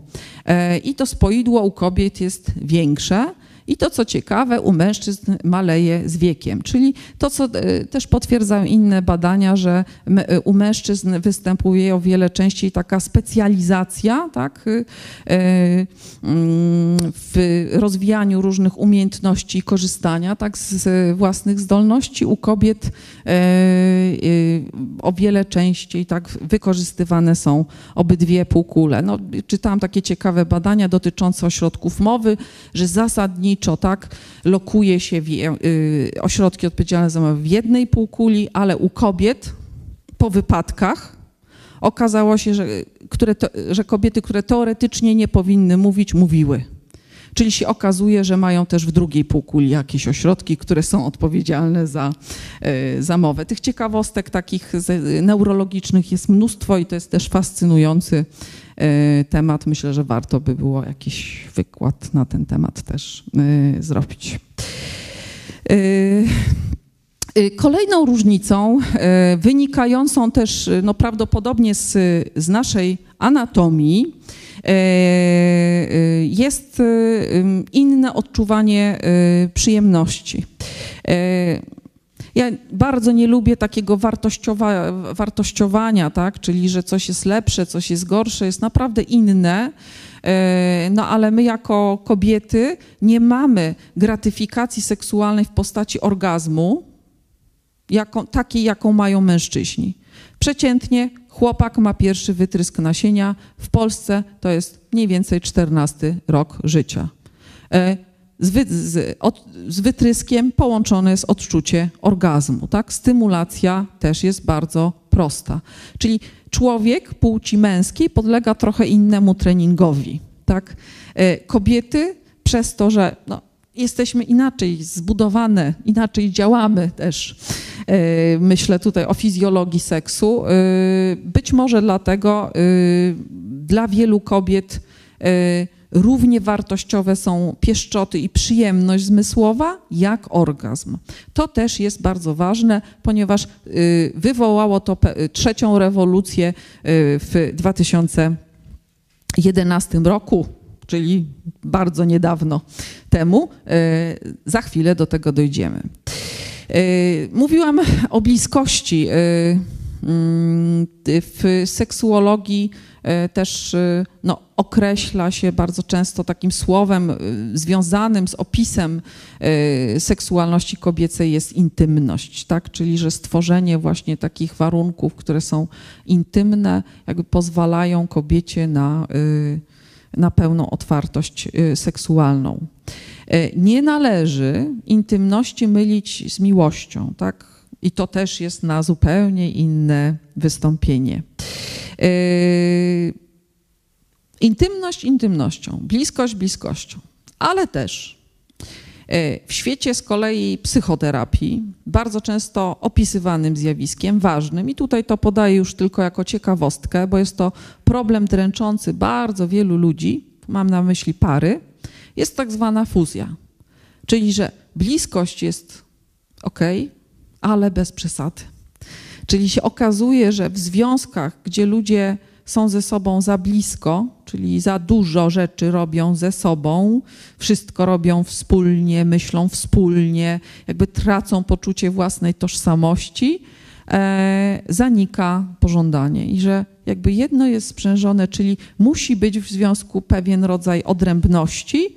I to spoidło u kobiet jest większe. I to, co ciekawe, u mężczyzn maleje z wiekiem, czyli to, co e, też potwierdzają inne badania, że e, u mężczyzn występuje o wiele częściej taka specjalizacja tak, e, mm, w rozwijaniu różnych umiejętności korzystania tak, z własnych zdolności. U kobiet o wiele częściej tak wykorzystywane są obydwie półkule. No, czytałam takie ciekawe badania dotyczące ośrodków mowy, że zasadniczo zasadniczo, tak, lokuje się w, y, ośrodki odpowiedzialne za w jednej półkuli, ale u kobiet po wypadkach okazało się, że, które to, że kobiety, które teoretycznie nie powinny mówić, mówiły. Czyli się okazuje, że mają też w drugiej półkuli jakieś ośrodki, które są odpowiedzialne za, y, za mowę. Tych ciekawostek takich neurologicznych jest mnóstwo i to jest też fascynujący E, temat. Myślę, że warto by było jakiś wykład na ten temat też e, zrobić. E, kolejną różnicą, wynikającą też no, prawdopodobnie z, z naszej anatomii, jest inne odczuwanie przyjemności. Ja bardzo nie lubię takiego wartościowa, wartościowania, tak? czyli że coś jest lepsze, coś jest gorsze, jest naprawdę inne. E, no ale my jako kobiety nie mamy gratyfikacji seksualnej w postaci orgazmu, jaką, takiej, jaką mają mężczyźni. Przeciętnie chłopak ma pierwszy wytrysk nasienia, w Polsce to jest mniej więcej 14 rok życia. Z, wy, z, od, z, wytryskiem połączone jest odczucie orgazmu. Tak? Stymulacja też jest bardzo prosta. Czyli człowiek płci męskiej podlega trochę innemu treningowi. Tak? E, kobiety przez to, że no, jesteśmy inaczej zbudowane, inaczej działamy też. E, myślę tutaj o fizjologii seksu. E, być może dlatego dla wielu kobiet równie wartościowe są pieszczoty i przyjemność zmysłowa, jak orgazm. To też jest bardzo ważne, ponieważ y, wywołało to trzecią rewolucję y, w 2011 roku, czyli bardzo niedawno temu. Y, za chwilę do tego dojdziemy. Mówiłam o bliskości. W seksuologii też e, no, określa się bardzo często takim słowem e, związanym z opisem seksualności kobiecej jest intymność, tak? Czyli że stworzenie właśnie takich warunków, które są intymne, jakby pozwalają kobiecie na, na pełną otwartość seksualną. Nie należy intymności mylić z miłością, tak? I to też jest na zupełnie inne wystąpienie. Yy, intymność intymnością, bliskość bliskością, ale też yy, w świecie z kolei psychoterapii, bardzo często opisywanym zjawiskiem, ważnym, i tutaj to podaję już tylko jako ciekawostkę, bo jest to problem dręczący bardzo wielu ludzi, mam na myśli pary, jest tak zwana fuzja. Czyli, że bliskość jest ok, ale bez przesady. Czyli się okazuje, że w związkach, gdzie ludzie są ze sobą za blisko, czyli za dużo rzeczy robią ze sobą, wszystko robią wspólnie, myślą wspólnie, jakby tracą poczucie własnej tożsamości, e, zanika pożądanie. I że jakby jedno jest sprzężone, czyli musi być w związku pewien rodzaj odrębności,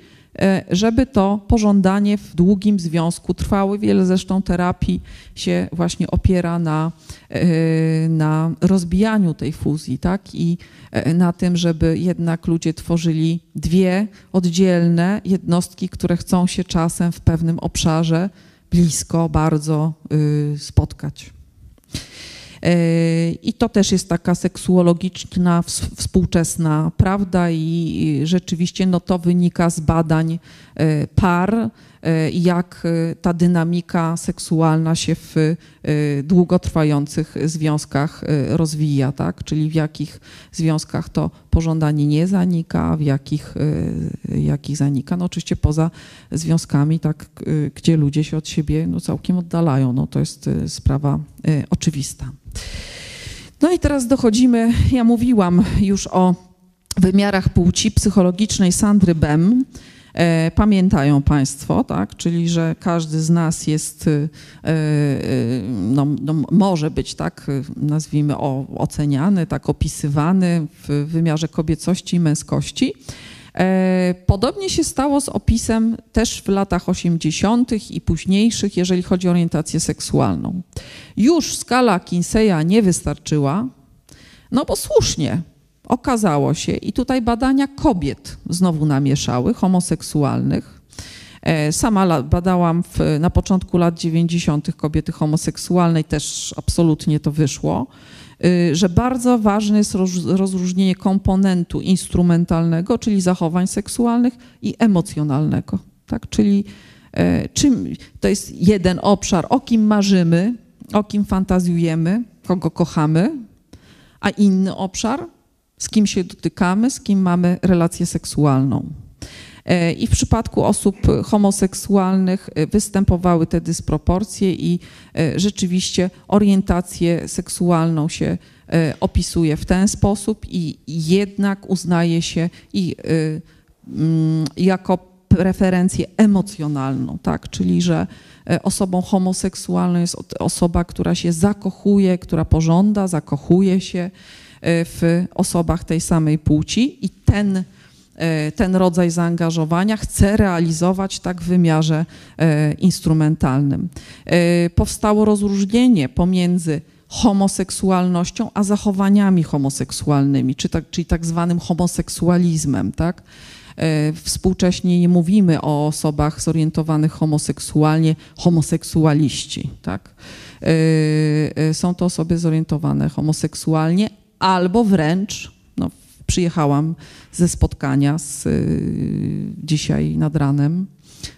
żeby to pożądanie w długim związku trwało. Wiele zresztą terapii się właśnie opiera na, e, na rozbijaniu tej fuzji, tak? I e, na tym, żeby jednak ludzie tworzyli dwie oddzielne jednostki, które chcą się czasem w pewnym obszarze blisko bardzo y, spotkać. I to też jest taka seksuologiczna, współczesna prawda i rzeczywiście no, to wynika z badań par, e, jak e, ta dynamika seksualna się w długotrwających związkach rozwija, tak? czyli w jakich związkach to pożądanie nie zanika, w jakich, jakich zanika. No oczywiście poza związkami, tak, gdzie ludzie się od siebie no, całkiem oddalają, no, to jest sprawa oczywista. No i teraz dochodzimy, ja mówiłam już o wymiarach płci psychologicznej Sandry Bem. E, pamiętają Państwo, tak? czyli że każdy z nas jest, e, e, no, no, może być tak, nazwijmy, o, oceniany, tak opisywany w wymiarze kobiecości i męskości. Podobnie się stało z opisem też w latach 80. i późniejszych, jeżeli chodzi o orientację seksualną. Już skala Kinseya nie wystarczyła, no bo słusznie okazało się, i tutaj badania kobiet znowu namieszały, homoseksualnych. E, sama badałam w, na początku lat 90. kobiety homoseksualnej, też absolutnie to wyszło. Y, że bardzo ważne jest rozróżnienie komponentu instrumentalnego, czyli zachowań seksualnych i emocjonalnego. Tak? Czyli e, czym, to jest jeden obszar, o kim marzymy, o kim fantazjujemy, kogo kochamy, a inny obszar, z kim się dotykamy, z kim mamy relację seksualną. E, I w przypadku osób homoseksualnych e, występowały te dysproporcje i e, rzeczywiście orientację seksualną się opisuje w ten sposób i jednak uznaje się i mm, jako preferencję emocjonalną, tak? Czyli, że osobą homoseksualną jest osoba, która się zakochuje, która pożąda, zakochuje się w osobach tej samej płci i ten, e, ten rodzaj zaangażowania chce realizować tak w wymiarze instrumentalnym. Powstało rozróżnienie pomiędzy homoseksualnością, a zachowaniami homoseksualnymi, czy tak, czyli tak zwanym homoseksualizmem. Tak? E, współcześnie nie mówimy o osobach zorientowanych homoseksualnie, homoseksualiści. Tak? E, e, są to osoby zorientowane homoseksualnie albo wręcz, no, przyjechałam ze spotkania z, dzisiaj nad ranem,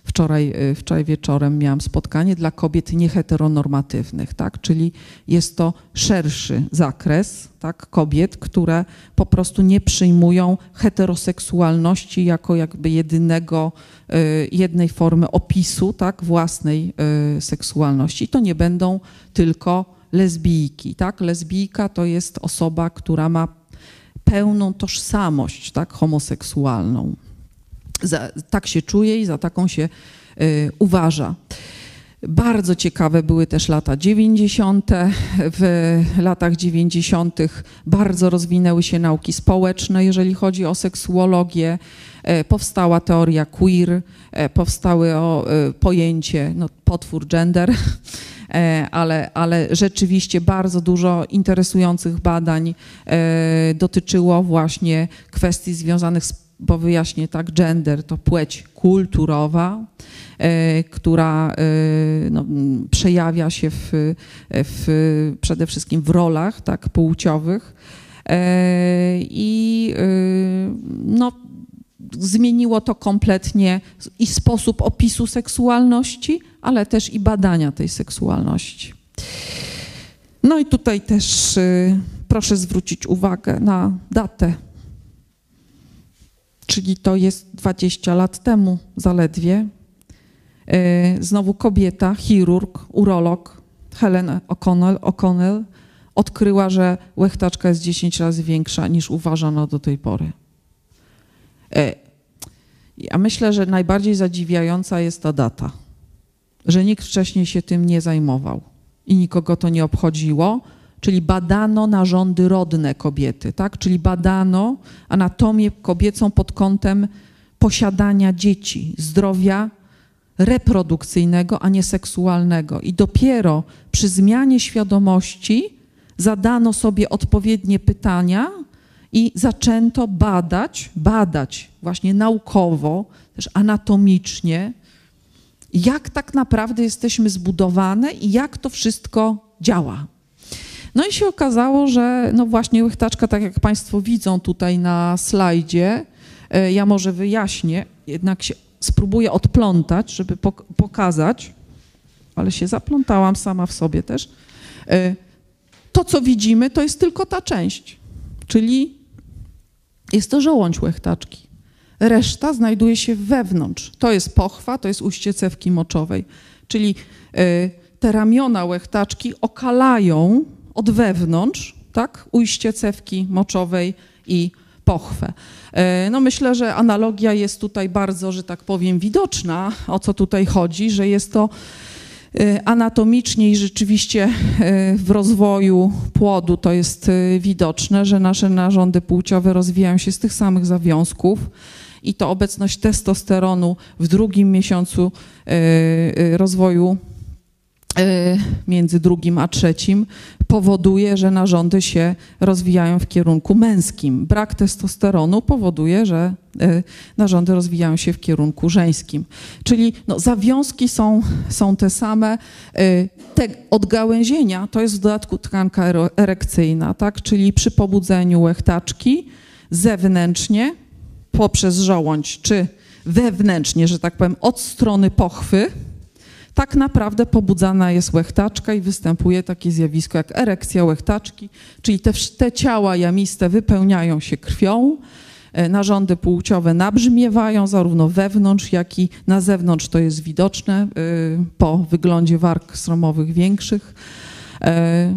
Wczoraj, y, wczoraj wieczorem miałam spotkanie dla kobiet nieheteronormatywnych, tak? czyli jest to szerszy zakres tak? kobiet, które po prostu nie przyjmują heteroseksualności jako jakby jedynego, y, jednej formy opisu tak? własnej y, seksualności. To nie będą tylko lesbijki. Tak? Lesbijka to jest osoba, która ma pełną tożsamość tak? homoseksualną za, tak się czuje i za taką się y, uważa. Bardzo ciekawe były też lata 90. W latach 90. bardzo rozwinęły się nauki społeczne, jeżeli chodzi o seksuologię. E, powstała teoria queer, e, powstały o, e, pojęcie, no, potwór gender, ale, ale rzeczywiście bardzo dużo interesujących badań dotyczyło właśnie kwestii związanych z bo wyjaśnię tak, gender. To płeć kulturowa, e, która e, no, przejawia się w, w, przede wszystkim w rolach tak, płciowych. E, i no, zmieniło to kompletnie i sposób opisu seksualności, ale też i badania tej seksualności. No i tutaj też proszę zwrócić uwagę na datę czyli to jest 20 lat temu zaledwie. E, znowu kobieta, chirurg, urolog Helen O'Connell, odkryła, że łechtaczka jest 10 razy większa niż uważano do tej pory. E, ja myślę, że najbardziej zadziwiająca jest ta data, że nikt wcześniej się tym nie zajmował i nikogo to nie obchodziło, czyli badano narządy rodne kobiety, tak? czyli badano anatomię kobiecą pod kątem posiadania dzieci, zdrowia reprodukcyjnego, a nie seksualnego. I dopiero przy zmianie świadomości zadano sobie odpowiednie pytania i zaczęto badać, badać właśnie naukowo, też anatomicznie, jak tak naprawdę jesteśmy zbudowane i jak to wszystko działa. No i się okazało, że no właśnie łychtaczka, tak jak Państwo widzą tutaj na slajdzie, e, ja może wyjaśnię, jednak się spróbuję odplątać, żeby pokazać, ale się zaplątałam sama w sobie też. E, to, co widzimy, to jest tylko ta część, czyli jest to żołądź łechtaczki. Reszta znajduje się wewnątrz. To jest pochwa, to jest ujście cewki moczowej, czyli e, te ramiona łechtaczki okalają od wewnątrz, tak, ujście cewki moczowej i pochwę. E, no myślę, że analogia jest tutaj bardzo, że tak powiem, widoczna, o co tutaj chodzi, że jest to anatomicznie i rzeczywiście e, w rozwoju płodu to jest widoczne, że nasze narządy płciowe rozwijają się z tych samych zawiązków i to obecność testosteronu w drugim miesiącu rozwoju między drugim a trzecim powoduje, że narządy się rozwijają w kierunku męskim. Brak testosteronu powoduje, że e, narządy rozwijają się w kierunku żeńskim. Czyli no, zawiązki są, są te same. E, te odgałęzienia to jest w dodatku tkanka erekcyjna, tak? czyli przy pobudzeniu łechtaczki zewnętrznie poprzez żołądź, czy wewnętrznie, że tak powiem, od strony pochwy, tak naprawdę pobudzana jest łechtaczka i występuje takie zjawisko jak erekcja łechtaczki, czyli te, te ciała jamiste wypełniają się krwią, e, narządy płciowe nabrzmiewają zarówno wewnątrz, jak i na zewnątrz. To jest widoczne e, po wyglądzie warg sromowych większych. E,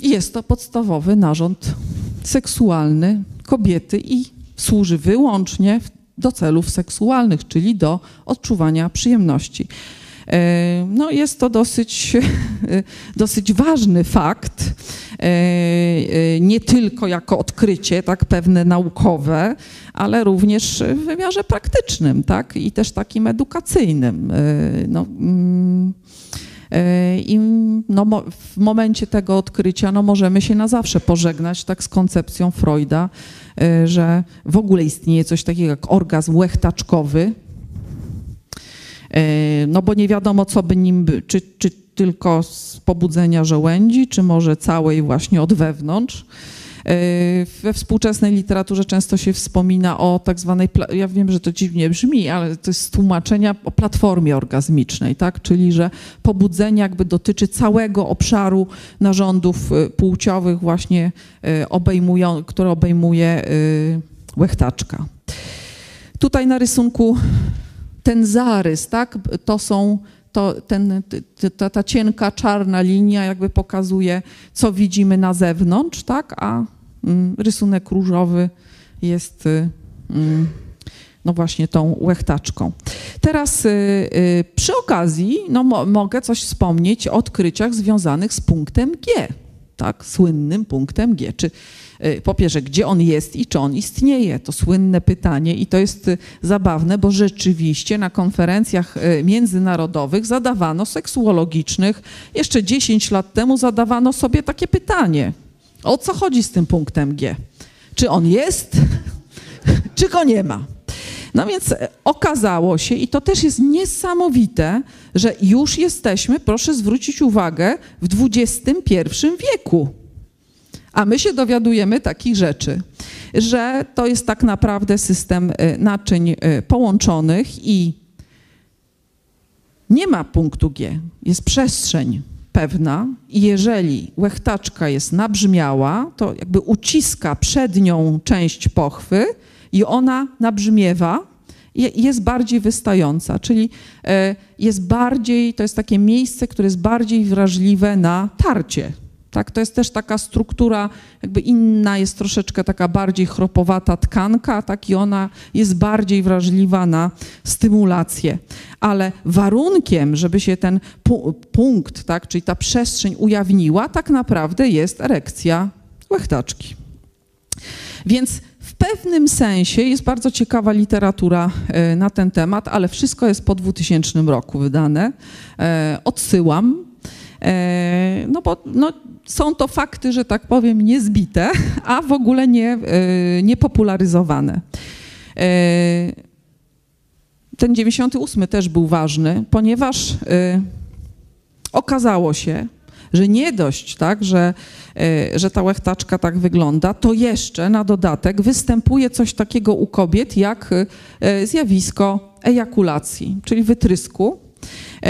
jest to podstawowy narząd seksualny kobiety i służy wyłącznie do celów seksualnych, czyli do odczuwania przyjemności. E, no jest to dosyć, [LAUGHS] dosyć ważny fakt, e, e, nie tylko jako odkrycie, tak, pewne naukowe, ale również w wymiarze praktycznym, tak, i też takim edukacyjnym. No, mm, i no, w momencie tego odkrycia no, możemy się na zawsze pożegnać tak z koncepcją Freuda, że w ogóle istnieje coś takiego jak orgazm łechtaczkowy, no bo nie wiadomo, co by nim, czy, czy tylko z pobudzenia żołędzi, czy może całej właśnie od wewnątrz. E, we współczesnej literaturze często się wspomina o tak zwanej, ja wiem, że to dziwnie brzmi, ale to jest tłumaczenia o platformie orgazmicznej, tak? czyli że pobudzenie jakby dotyczy całego obszaru narządów e, płciowych właśnie obejmują, które obejmuje łechtaczka. Tutaj na rysunku ten zarys, tak, to są, to, ten, ta, ta cienka czarna linia jakby pokazuje, co widzimy na zewnątrz, tak, a mm, rysunek różowy jest y, mm, no właśnie tą łechtaczką. Teraz y, y, przy okazji no, mo, mogę coś wspomnieć o odkryciach związanych z punktem G, tak, słynnym punktem G. Czy po pierwsze, gdzie on jest i czy on istnieje? To słynne pytanie i to jest y, zabawne, bo rzeczywiście na konferencjach y, międzynarodowych zadawano seksuologicznych, jeszcze 10 lat temu zadawano sobie takie pytanie. O co chodzi z tym punktem G? Czy on jest, [LAUGHS] czy go nie ma? No więc e, okazało się, i to też jest niesamowite, że już jesteśmy, proszę zwrócić uwagę, w XXI wieku. A my się dowiadujemy takich rzeczy, że to jest tak naprawdę system y, naczyń y, połączonych i nie ma punktu G, jest przestrzeń pewna i jeżeli łechtaczka jest nabrzmiała, to jakby uciska przednią część pochwy i ona nabrzmiewa jest bardziej wystająca, czyli y, jest bardziej, to jest takie miejsce, które jest bardziej wrażliwe na tarcie tak? To jest też taka struktura, jakby inna, jest troszeczkę taka bardziej chropowata tkanka, tak? I ona jest bardziej wrażliwa na stymulację. Ale warunkiem, żeby się ten pu punkt, tak? czyli ta przestrzeń ujawniła, tak naprawdę jest erekcja łechtaczki. Więc w pewnym sensie jest bardzo ciekawa literatura e, na ten temat, ale wszystko jest po 2000 roku wydane. E, odsyłam. E, no bo no, są to fakty, że tak powiem, niezbite, a w ogóle nie, e, niepopularyzowane. E, ten 98 też był ważny, ponieważ okazało się, że nie dość, tak, że, że ta łechtaczka tak wygląda, to jeszcze na dodatek występuje coś takiego u kobiet jak zjawisko ejakulacji, czyli wytrysku. E,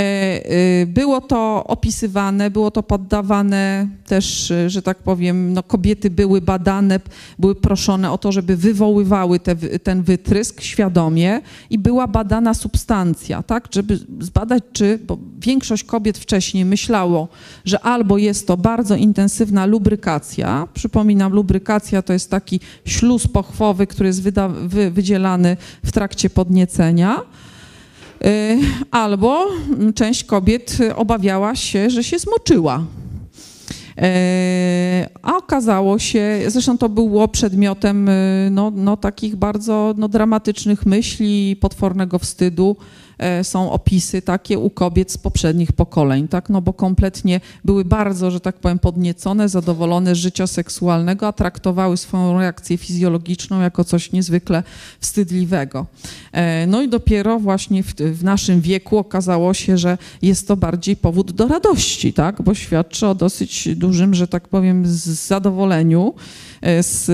e, było to opisywane, było to poddawane też, e, że tak powiem, no kobiety były badane, były proszone o to, żeby wywoływały te, ten wytrysk świadomie i była badana substancja, tak, żeby zbadać, czy, bo większość kobiet wcześniej myślało, że albo jest to bardzo intensywna lubrykacja, przypominam, lubrykacja to jest taki śluz pochwowy, który jest wyda, wy, wydzielany w trakcie podniecenia, albo część kobiet obawiała się, że się zmoczyła. Y, a okazało się, zresztą to było przedmiotem y, no, no, takich bardzo no, dramatycznych myśli, potwornego wstydu, są opisy takie u kobiet z poprzednich pokoleń, tak? No bo kompletnie były bardzo, że tak powiem, podniecone, zadowolone z życia seksualnego, a traktowały swoją reakcję fizjologiczną jako coś niezwykle wstydliwego. E, no i dopiero właśnie w, w naszym wieku okazało się, że jest to bardziej powód do radości, tak? Bo świadczy o dosyć dużym, że tak powiem, zadowoleniu E, z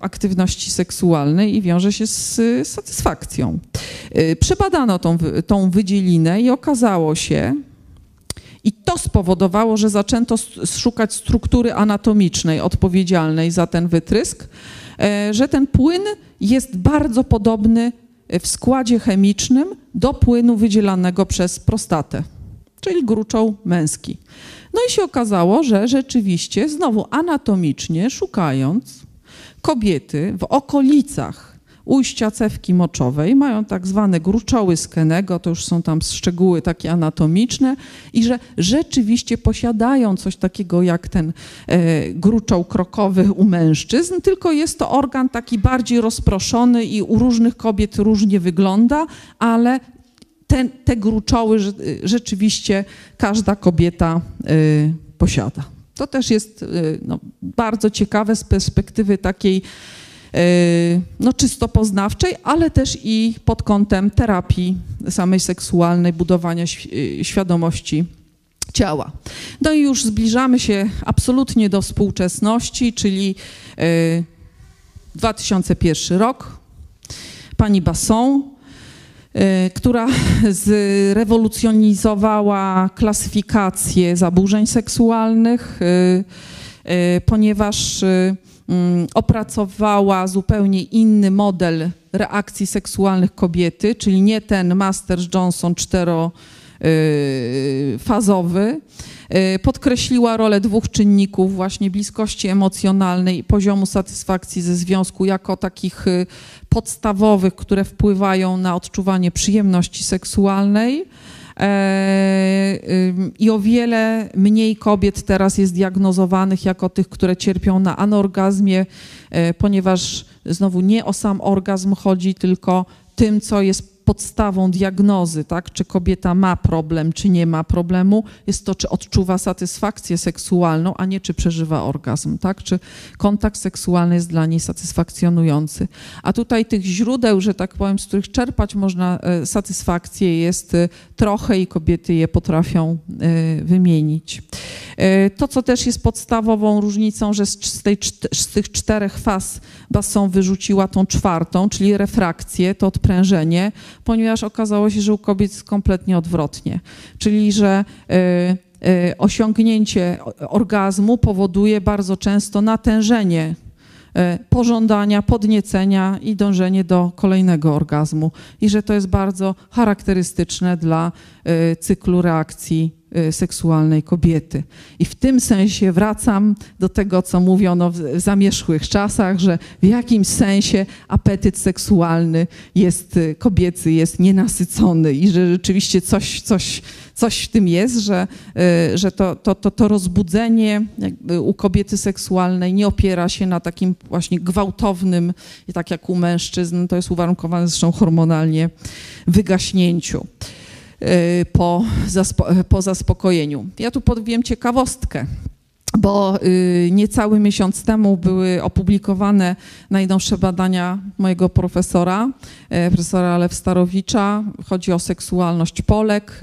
aktywności seksualnej i wiąże się z satysfakcją. E, przebadano tą, tą wydzielinę i okazało się, i to spowodowało, że zaczęto szukać struktury anatomicznej odpowiedzialnej za ten wytrysk, e, że ten płyn jest bardzo podobny w składzie chemicznym do płynu wydzielanego przez prostatę, czyli gruczoł męski. No i się okazało, że rzeczywiście, znowu anatomicznie szukając, kobiety w okolicach ujścia cewki moczowej, mają tak zwane gruczoły skenego, to już są tam szczegóły takie anatomiczne i że rzeczywiście posiadają coś takiego jak ten e, gruczoł krokowy u mężczyzn, tylko jest to organ taki bardziej rozproszony i u różnych kobiet różnie wygląda, ale te, te gruczoły rzeczywiście każda kobieta y, posiada. To też jest y, no, bardzo ciekawe z perspektywy takiej y, no, czysto poznawczej, ale też i pod kątem terapii samej seksualnej, budowania świadomości ciała. No i już zbliżamy się absolutnie do współczesności, czyli 2001 rok. Pani Basson która [LAUGHS] zrewolucjonizowała klasyfikację zaburzeń seksualnych, y, y, ponieważ mm, opracowała zupełnie inny model reakcji seksualnych kobiety, czyli nie ten Masters-Johnson czterofazowy. Podkreśliła rolę dwóch czynników, właśnie bliskości emocjonalnej i poziomu satysfakcji ze związku, jako takich podstawowych, które wpływają na odczuwanie przyjemności seksualnej. E, I o wiele mniej kobiet teraz jest diagnozowanych jako tych, które cierpią na anorgazmie, e, ponieważ znowu nie o sam orgazm chodzi, tylko tym, co jest podstawą diagnozy, tak? czy kobieta ma problem, czy nie ma problemu, jest to, czy odczuwa satysfakcję seksualną, a nie czy przeżywa orgazm, tak? czy kontakt seksualny jest dla niej satysfakcjonujący. A tutaj tych źródeł, że tak powiem, z których czerpać można e, satysfakcję jest e, trochę i kobiety je potrafią e, wymienić. To, co też jest podstawową różnicą, że z, tej, z tych czterech faz Basson wyrzuciła tą czwartą, czyli refrakcję, to odprężenie, ponieważ okazało się, że u kobiet jest kompletnie odwrotnie. Czyli, że y, y, osiągnięcie orgazmu powoduje bardzo często natężenie y, pożądania, podniecenia i dążenie do kolejnego orgazmu. I że to jest bardzo charakterystyczne dla cyklu reakcji seksualnej kobiety. I w tym sensie wracam do tego, co mówiono w zamierzchłych czasach, że w jakimś sensie apetyt seksualny jest y, kobiecy, jest nienasycony i że rzeczywiście coś, coś, coś w tym jest, że, y, że to, to, to, to rozbudzenie u kobiety seksualnej nie opiera się na takim właśnie gwałtownym, tak jak u mężczyzn, to jest uwarunkowane zresztą hormonalnie, wygaśnięciu. Y, po, po zaspokojeniu. Ja tu powiem ciekawostkę bo y, niecały miesiąc temu były opublikowane najnowsze badania mojego profesora, y, profesora Lew Starowicza. Chodzi o seksualność Polek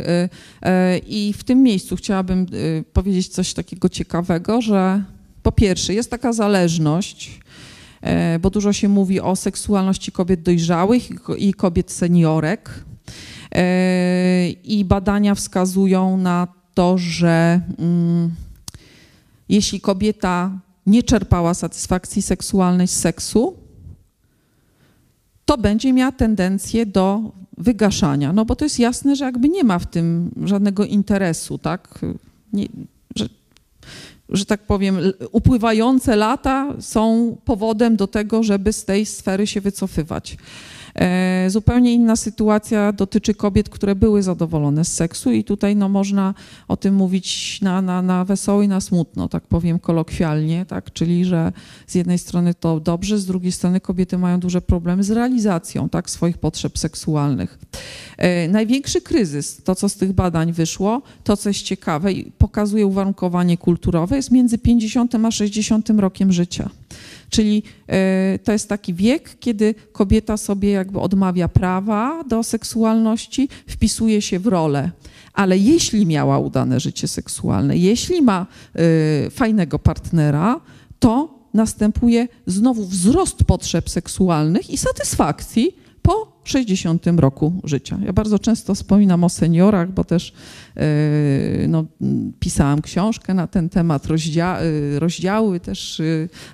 i w tym miejscu chciałabym powiedzieć coś takiego ciekawego, że po pierwsze jest taka zależność, bo dużo się mówi o seksualności kobiet dojrzałych i kobiet seniorek, I badania wskazują na to, że mm, jeśli kobieta nie czerpała satysfakcji seksualnej z seksu, to będzie miała tendencję do wygaszania. No bo to jest jasne, że jakby nie ma w tym żadnego interesu, tak? Nie, że, że tak powiem, upływające lata są powodem do tego, żeby z tej sfery się wycofywać. E, zupełnie inna sytuacja dotyczy kobiet, które były zadowolone z seksu i tutaj no, można o tym mówić na, na, na wesoło i na smutno, tak powiem kolokwialnie, tak? czyli że z jednej strony to dobrze, z drugiej strony kobiety mają duże problemy z realizacją tak, swoich potrzeb seksualnych. E, największy kryzys, to co z tych badań wyszło, to co jest ciekawe i pokazuje uwarunkowanie kulturowe, jest między 50 a 60 rokiem życia. Czyli e, to jest taki wiek, kiedy kobieta sobie jakby odmawia prawa do seksualności, wpisuje się w rolę. Ale jeśli miała udane życie seksualne, jeśli ma e, fajnego partnera, to następuje znowu wzrost potrzeb seksualnych i satysfakcji po 60 roku życia. Ja bardzo często wspominam o seniorach, bo też no, pisałam książkę na ten temat, rozdzia rozdziały, też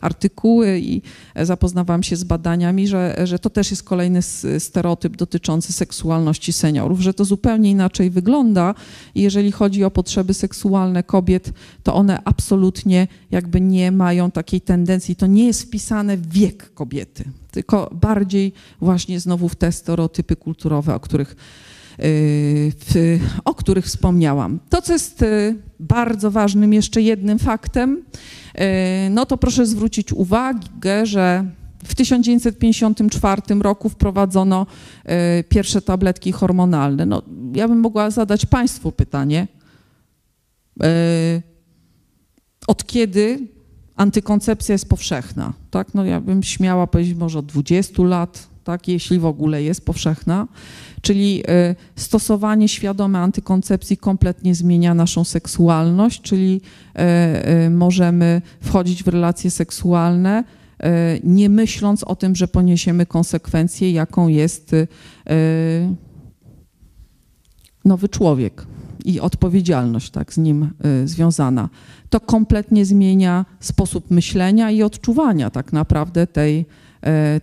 artykuły i zapoznawałam się z badaniami, że, że to też jest kolejny stereotyp dotyczący seksualności seniorów, że to zupełnie inaczej wygląda i jeżeli chodzi o potrzeby seksualne kobiet, to one absolutnie jakby nie mają takiej tendencji, to nie jest wpisane w wiek kobiety, tylko bardziej właśnie znowu w te stereotypy kulturowe, o których w, o których wspomniałam. To, co jest y, bardzo ważnym jeszcze jednym faktem, y, no to proszę zwrócić uwagę, że w 1954 roku wprowadzono y, pierwsze tabletki hormonalne. No, ja bym mogła zadać Państwu pytanie, od kiedy antykoncepcja jest powszechna? Tak? No, ja bym śmiała powiedzieć może od 20 lat, tak? jeśli w ogóle jest powszechna. Czyli e, stosowanie świadome antykoncepcji kompletnie zmienia naszą seksualność, czyli e, e, możemy wchodzić w relacje seksualne, nie myśląc o tym, że poniesiemy konsekwencję, jaką jest nowy człowiek i odpowiedzialność tak, z nim związana. To kompletnie zmienia sposób myślenia i odczuwania tak naprawdę tej,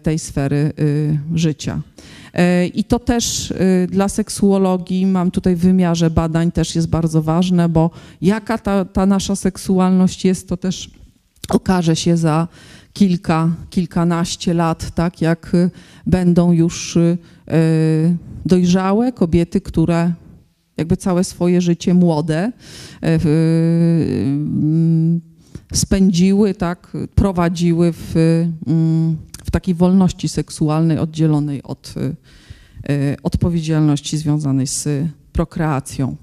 tej sfery życia. E, I to też dla seksuologii, mam tutaj w wymiarze badań, też jest bardzo ważne, bo jaka ta, ta nasza seksualność jest, to też okaże się za kilka, kilkanaście lat, tak jak będą już dojrzałe kobiety, które jakby całe swoje życie młode spędziły, tak, prowadziły w, mm, w takiej wolności seksualnej oddzielonej od y, y, odpowiedzialności związanej z prokreacją.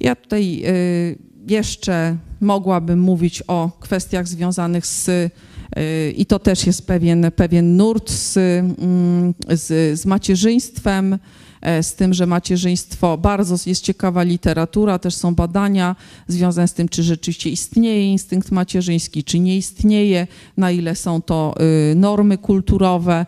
Ja tutaj y, jeszcze mogłabym mówić o kwestiach związanych z i to też jest pewien, pewien nurt z, mm, z, z macierzyństwem, z tym, że macierzyństwo, bardzo jest ciekawa literatura, też są badania związane z tym, czy rzeczywiście istnieje instynkt macierzyński, czy nie istnieje, na ile są to y, normy kulturowe.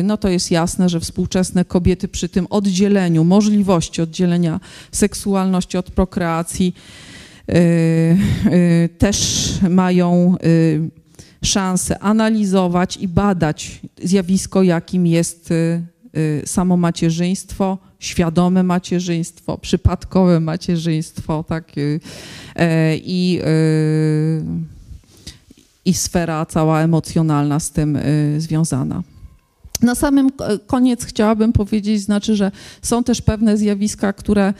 Y, no to jest jasne, że współczesne kobiety przy tym oddzieleniu, możliwości oddzielenia seksualności od prokreacji y, też mają szansę analizować i badać zjawisko, jakim jest samo macierzyństwo, świadome macierzyństwo, przypadkowe macierzyństwo, tak, y, e, i, y, i sfera cała emocjonalna z tym związana. Na samym koniec chciałabym powiedzieć, znaczy, że są też pewne zjawiska, które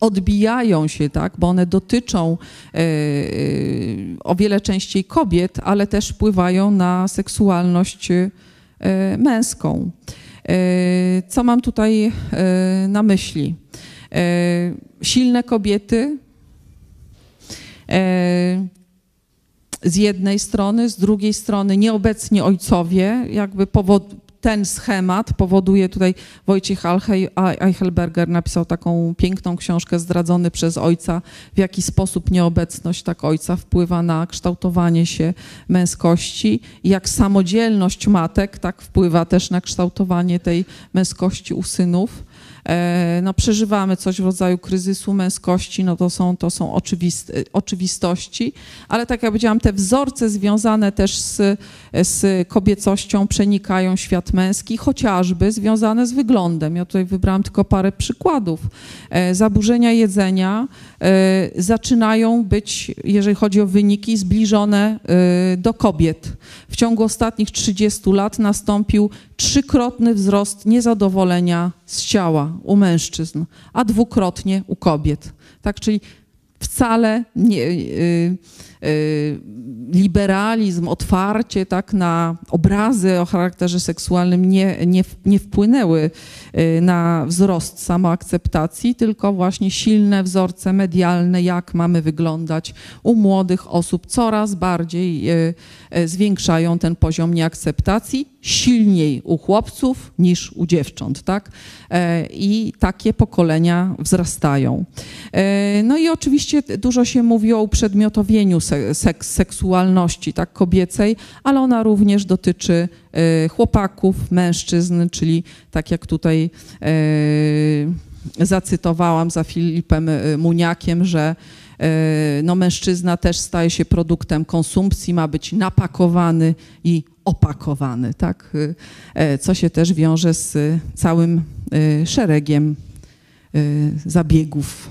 odbijają się, tak, bo one dotyczą o wiele częściej kobiet, ale też wpływają na seksualność męską. E, co mam tutaj e, na myśli? E, silne kobiety z jednej strony, z drugiej strony nieobecni ojcowie, jakby powod, ten schemat powoduje tutaj Wojciech Eichelberger napisał taką piękną książkę Zdradzony przez ojca, w jaki sposób nieobecność tak ojca wpływa na kształtowanie się męskości jak samodzielność matek tak wpływa też na kształtowanie tej męskości u synów. E, no, przeżywamy coś w rodzaju kryzysu męskości, no to są, to są oczywist, oczywistości, ale tak jak powiedziałam, te wzorce związane też z, z kobiecością przenikają świat męski, chociażby związane z wyglądem. Ja tutaj wybrałam tylko parę przykładów. E, zaburzenia jedzenia zaczynają być, jeżeli chodzi o wyniki, zbliżone do kobiet. W ciągu ostatnich 30 lat nastąpił trzykrotny wzrost niezadowolenia z ciała u mężczyzn, a dwukrotnie u kobiet. Tak, czyli wcale nie, y, y, liberalizm, otwarcie tak, na obrazy o charakterze seksualnym nie, nie, nie wpłynęły y, na wzrost samoakceptacji, tylko właśnie silne wzorce medialne, jak mamy wyglądać u młodych osób, coraz bardziej y, y, zwiększają ten poziom nieakceptacji, silniej u chłopców niż u dziewcząt. Tak? E, I takie pokolenia wzrastają. E, no i oczywiście dużo się mówi o uprzedmiotowieniu seks, seksualności tak, kobiecej, ale ona również dotyczy e, chłopaków, mężczyzn, czyli tak jak tutaj e, zacytowałam za Filipem e, Muniakiem, że no, mężczyzna też staje się produktem konsumpcji, ma być napakowany i opakowany, tak? co się też wiąże z całym szeregiem zabiegów.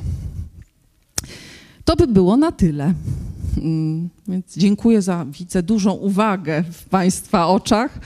To by było na tyle. Mm, więc dziękuję za, widzę, dużą uwagę w Państwa oczach.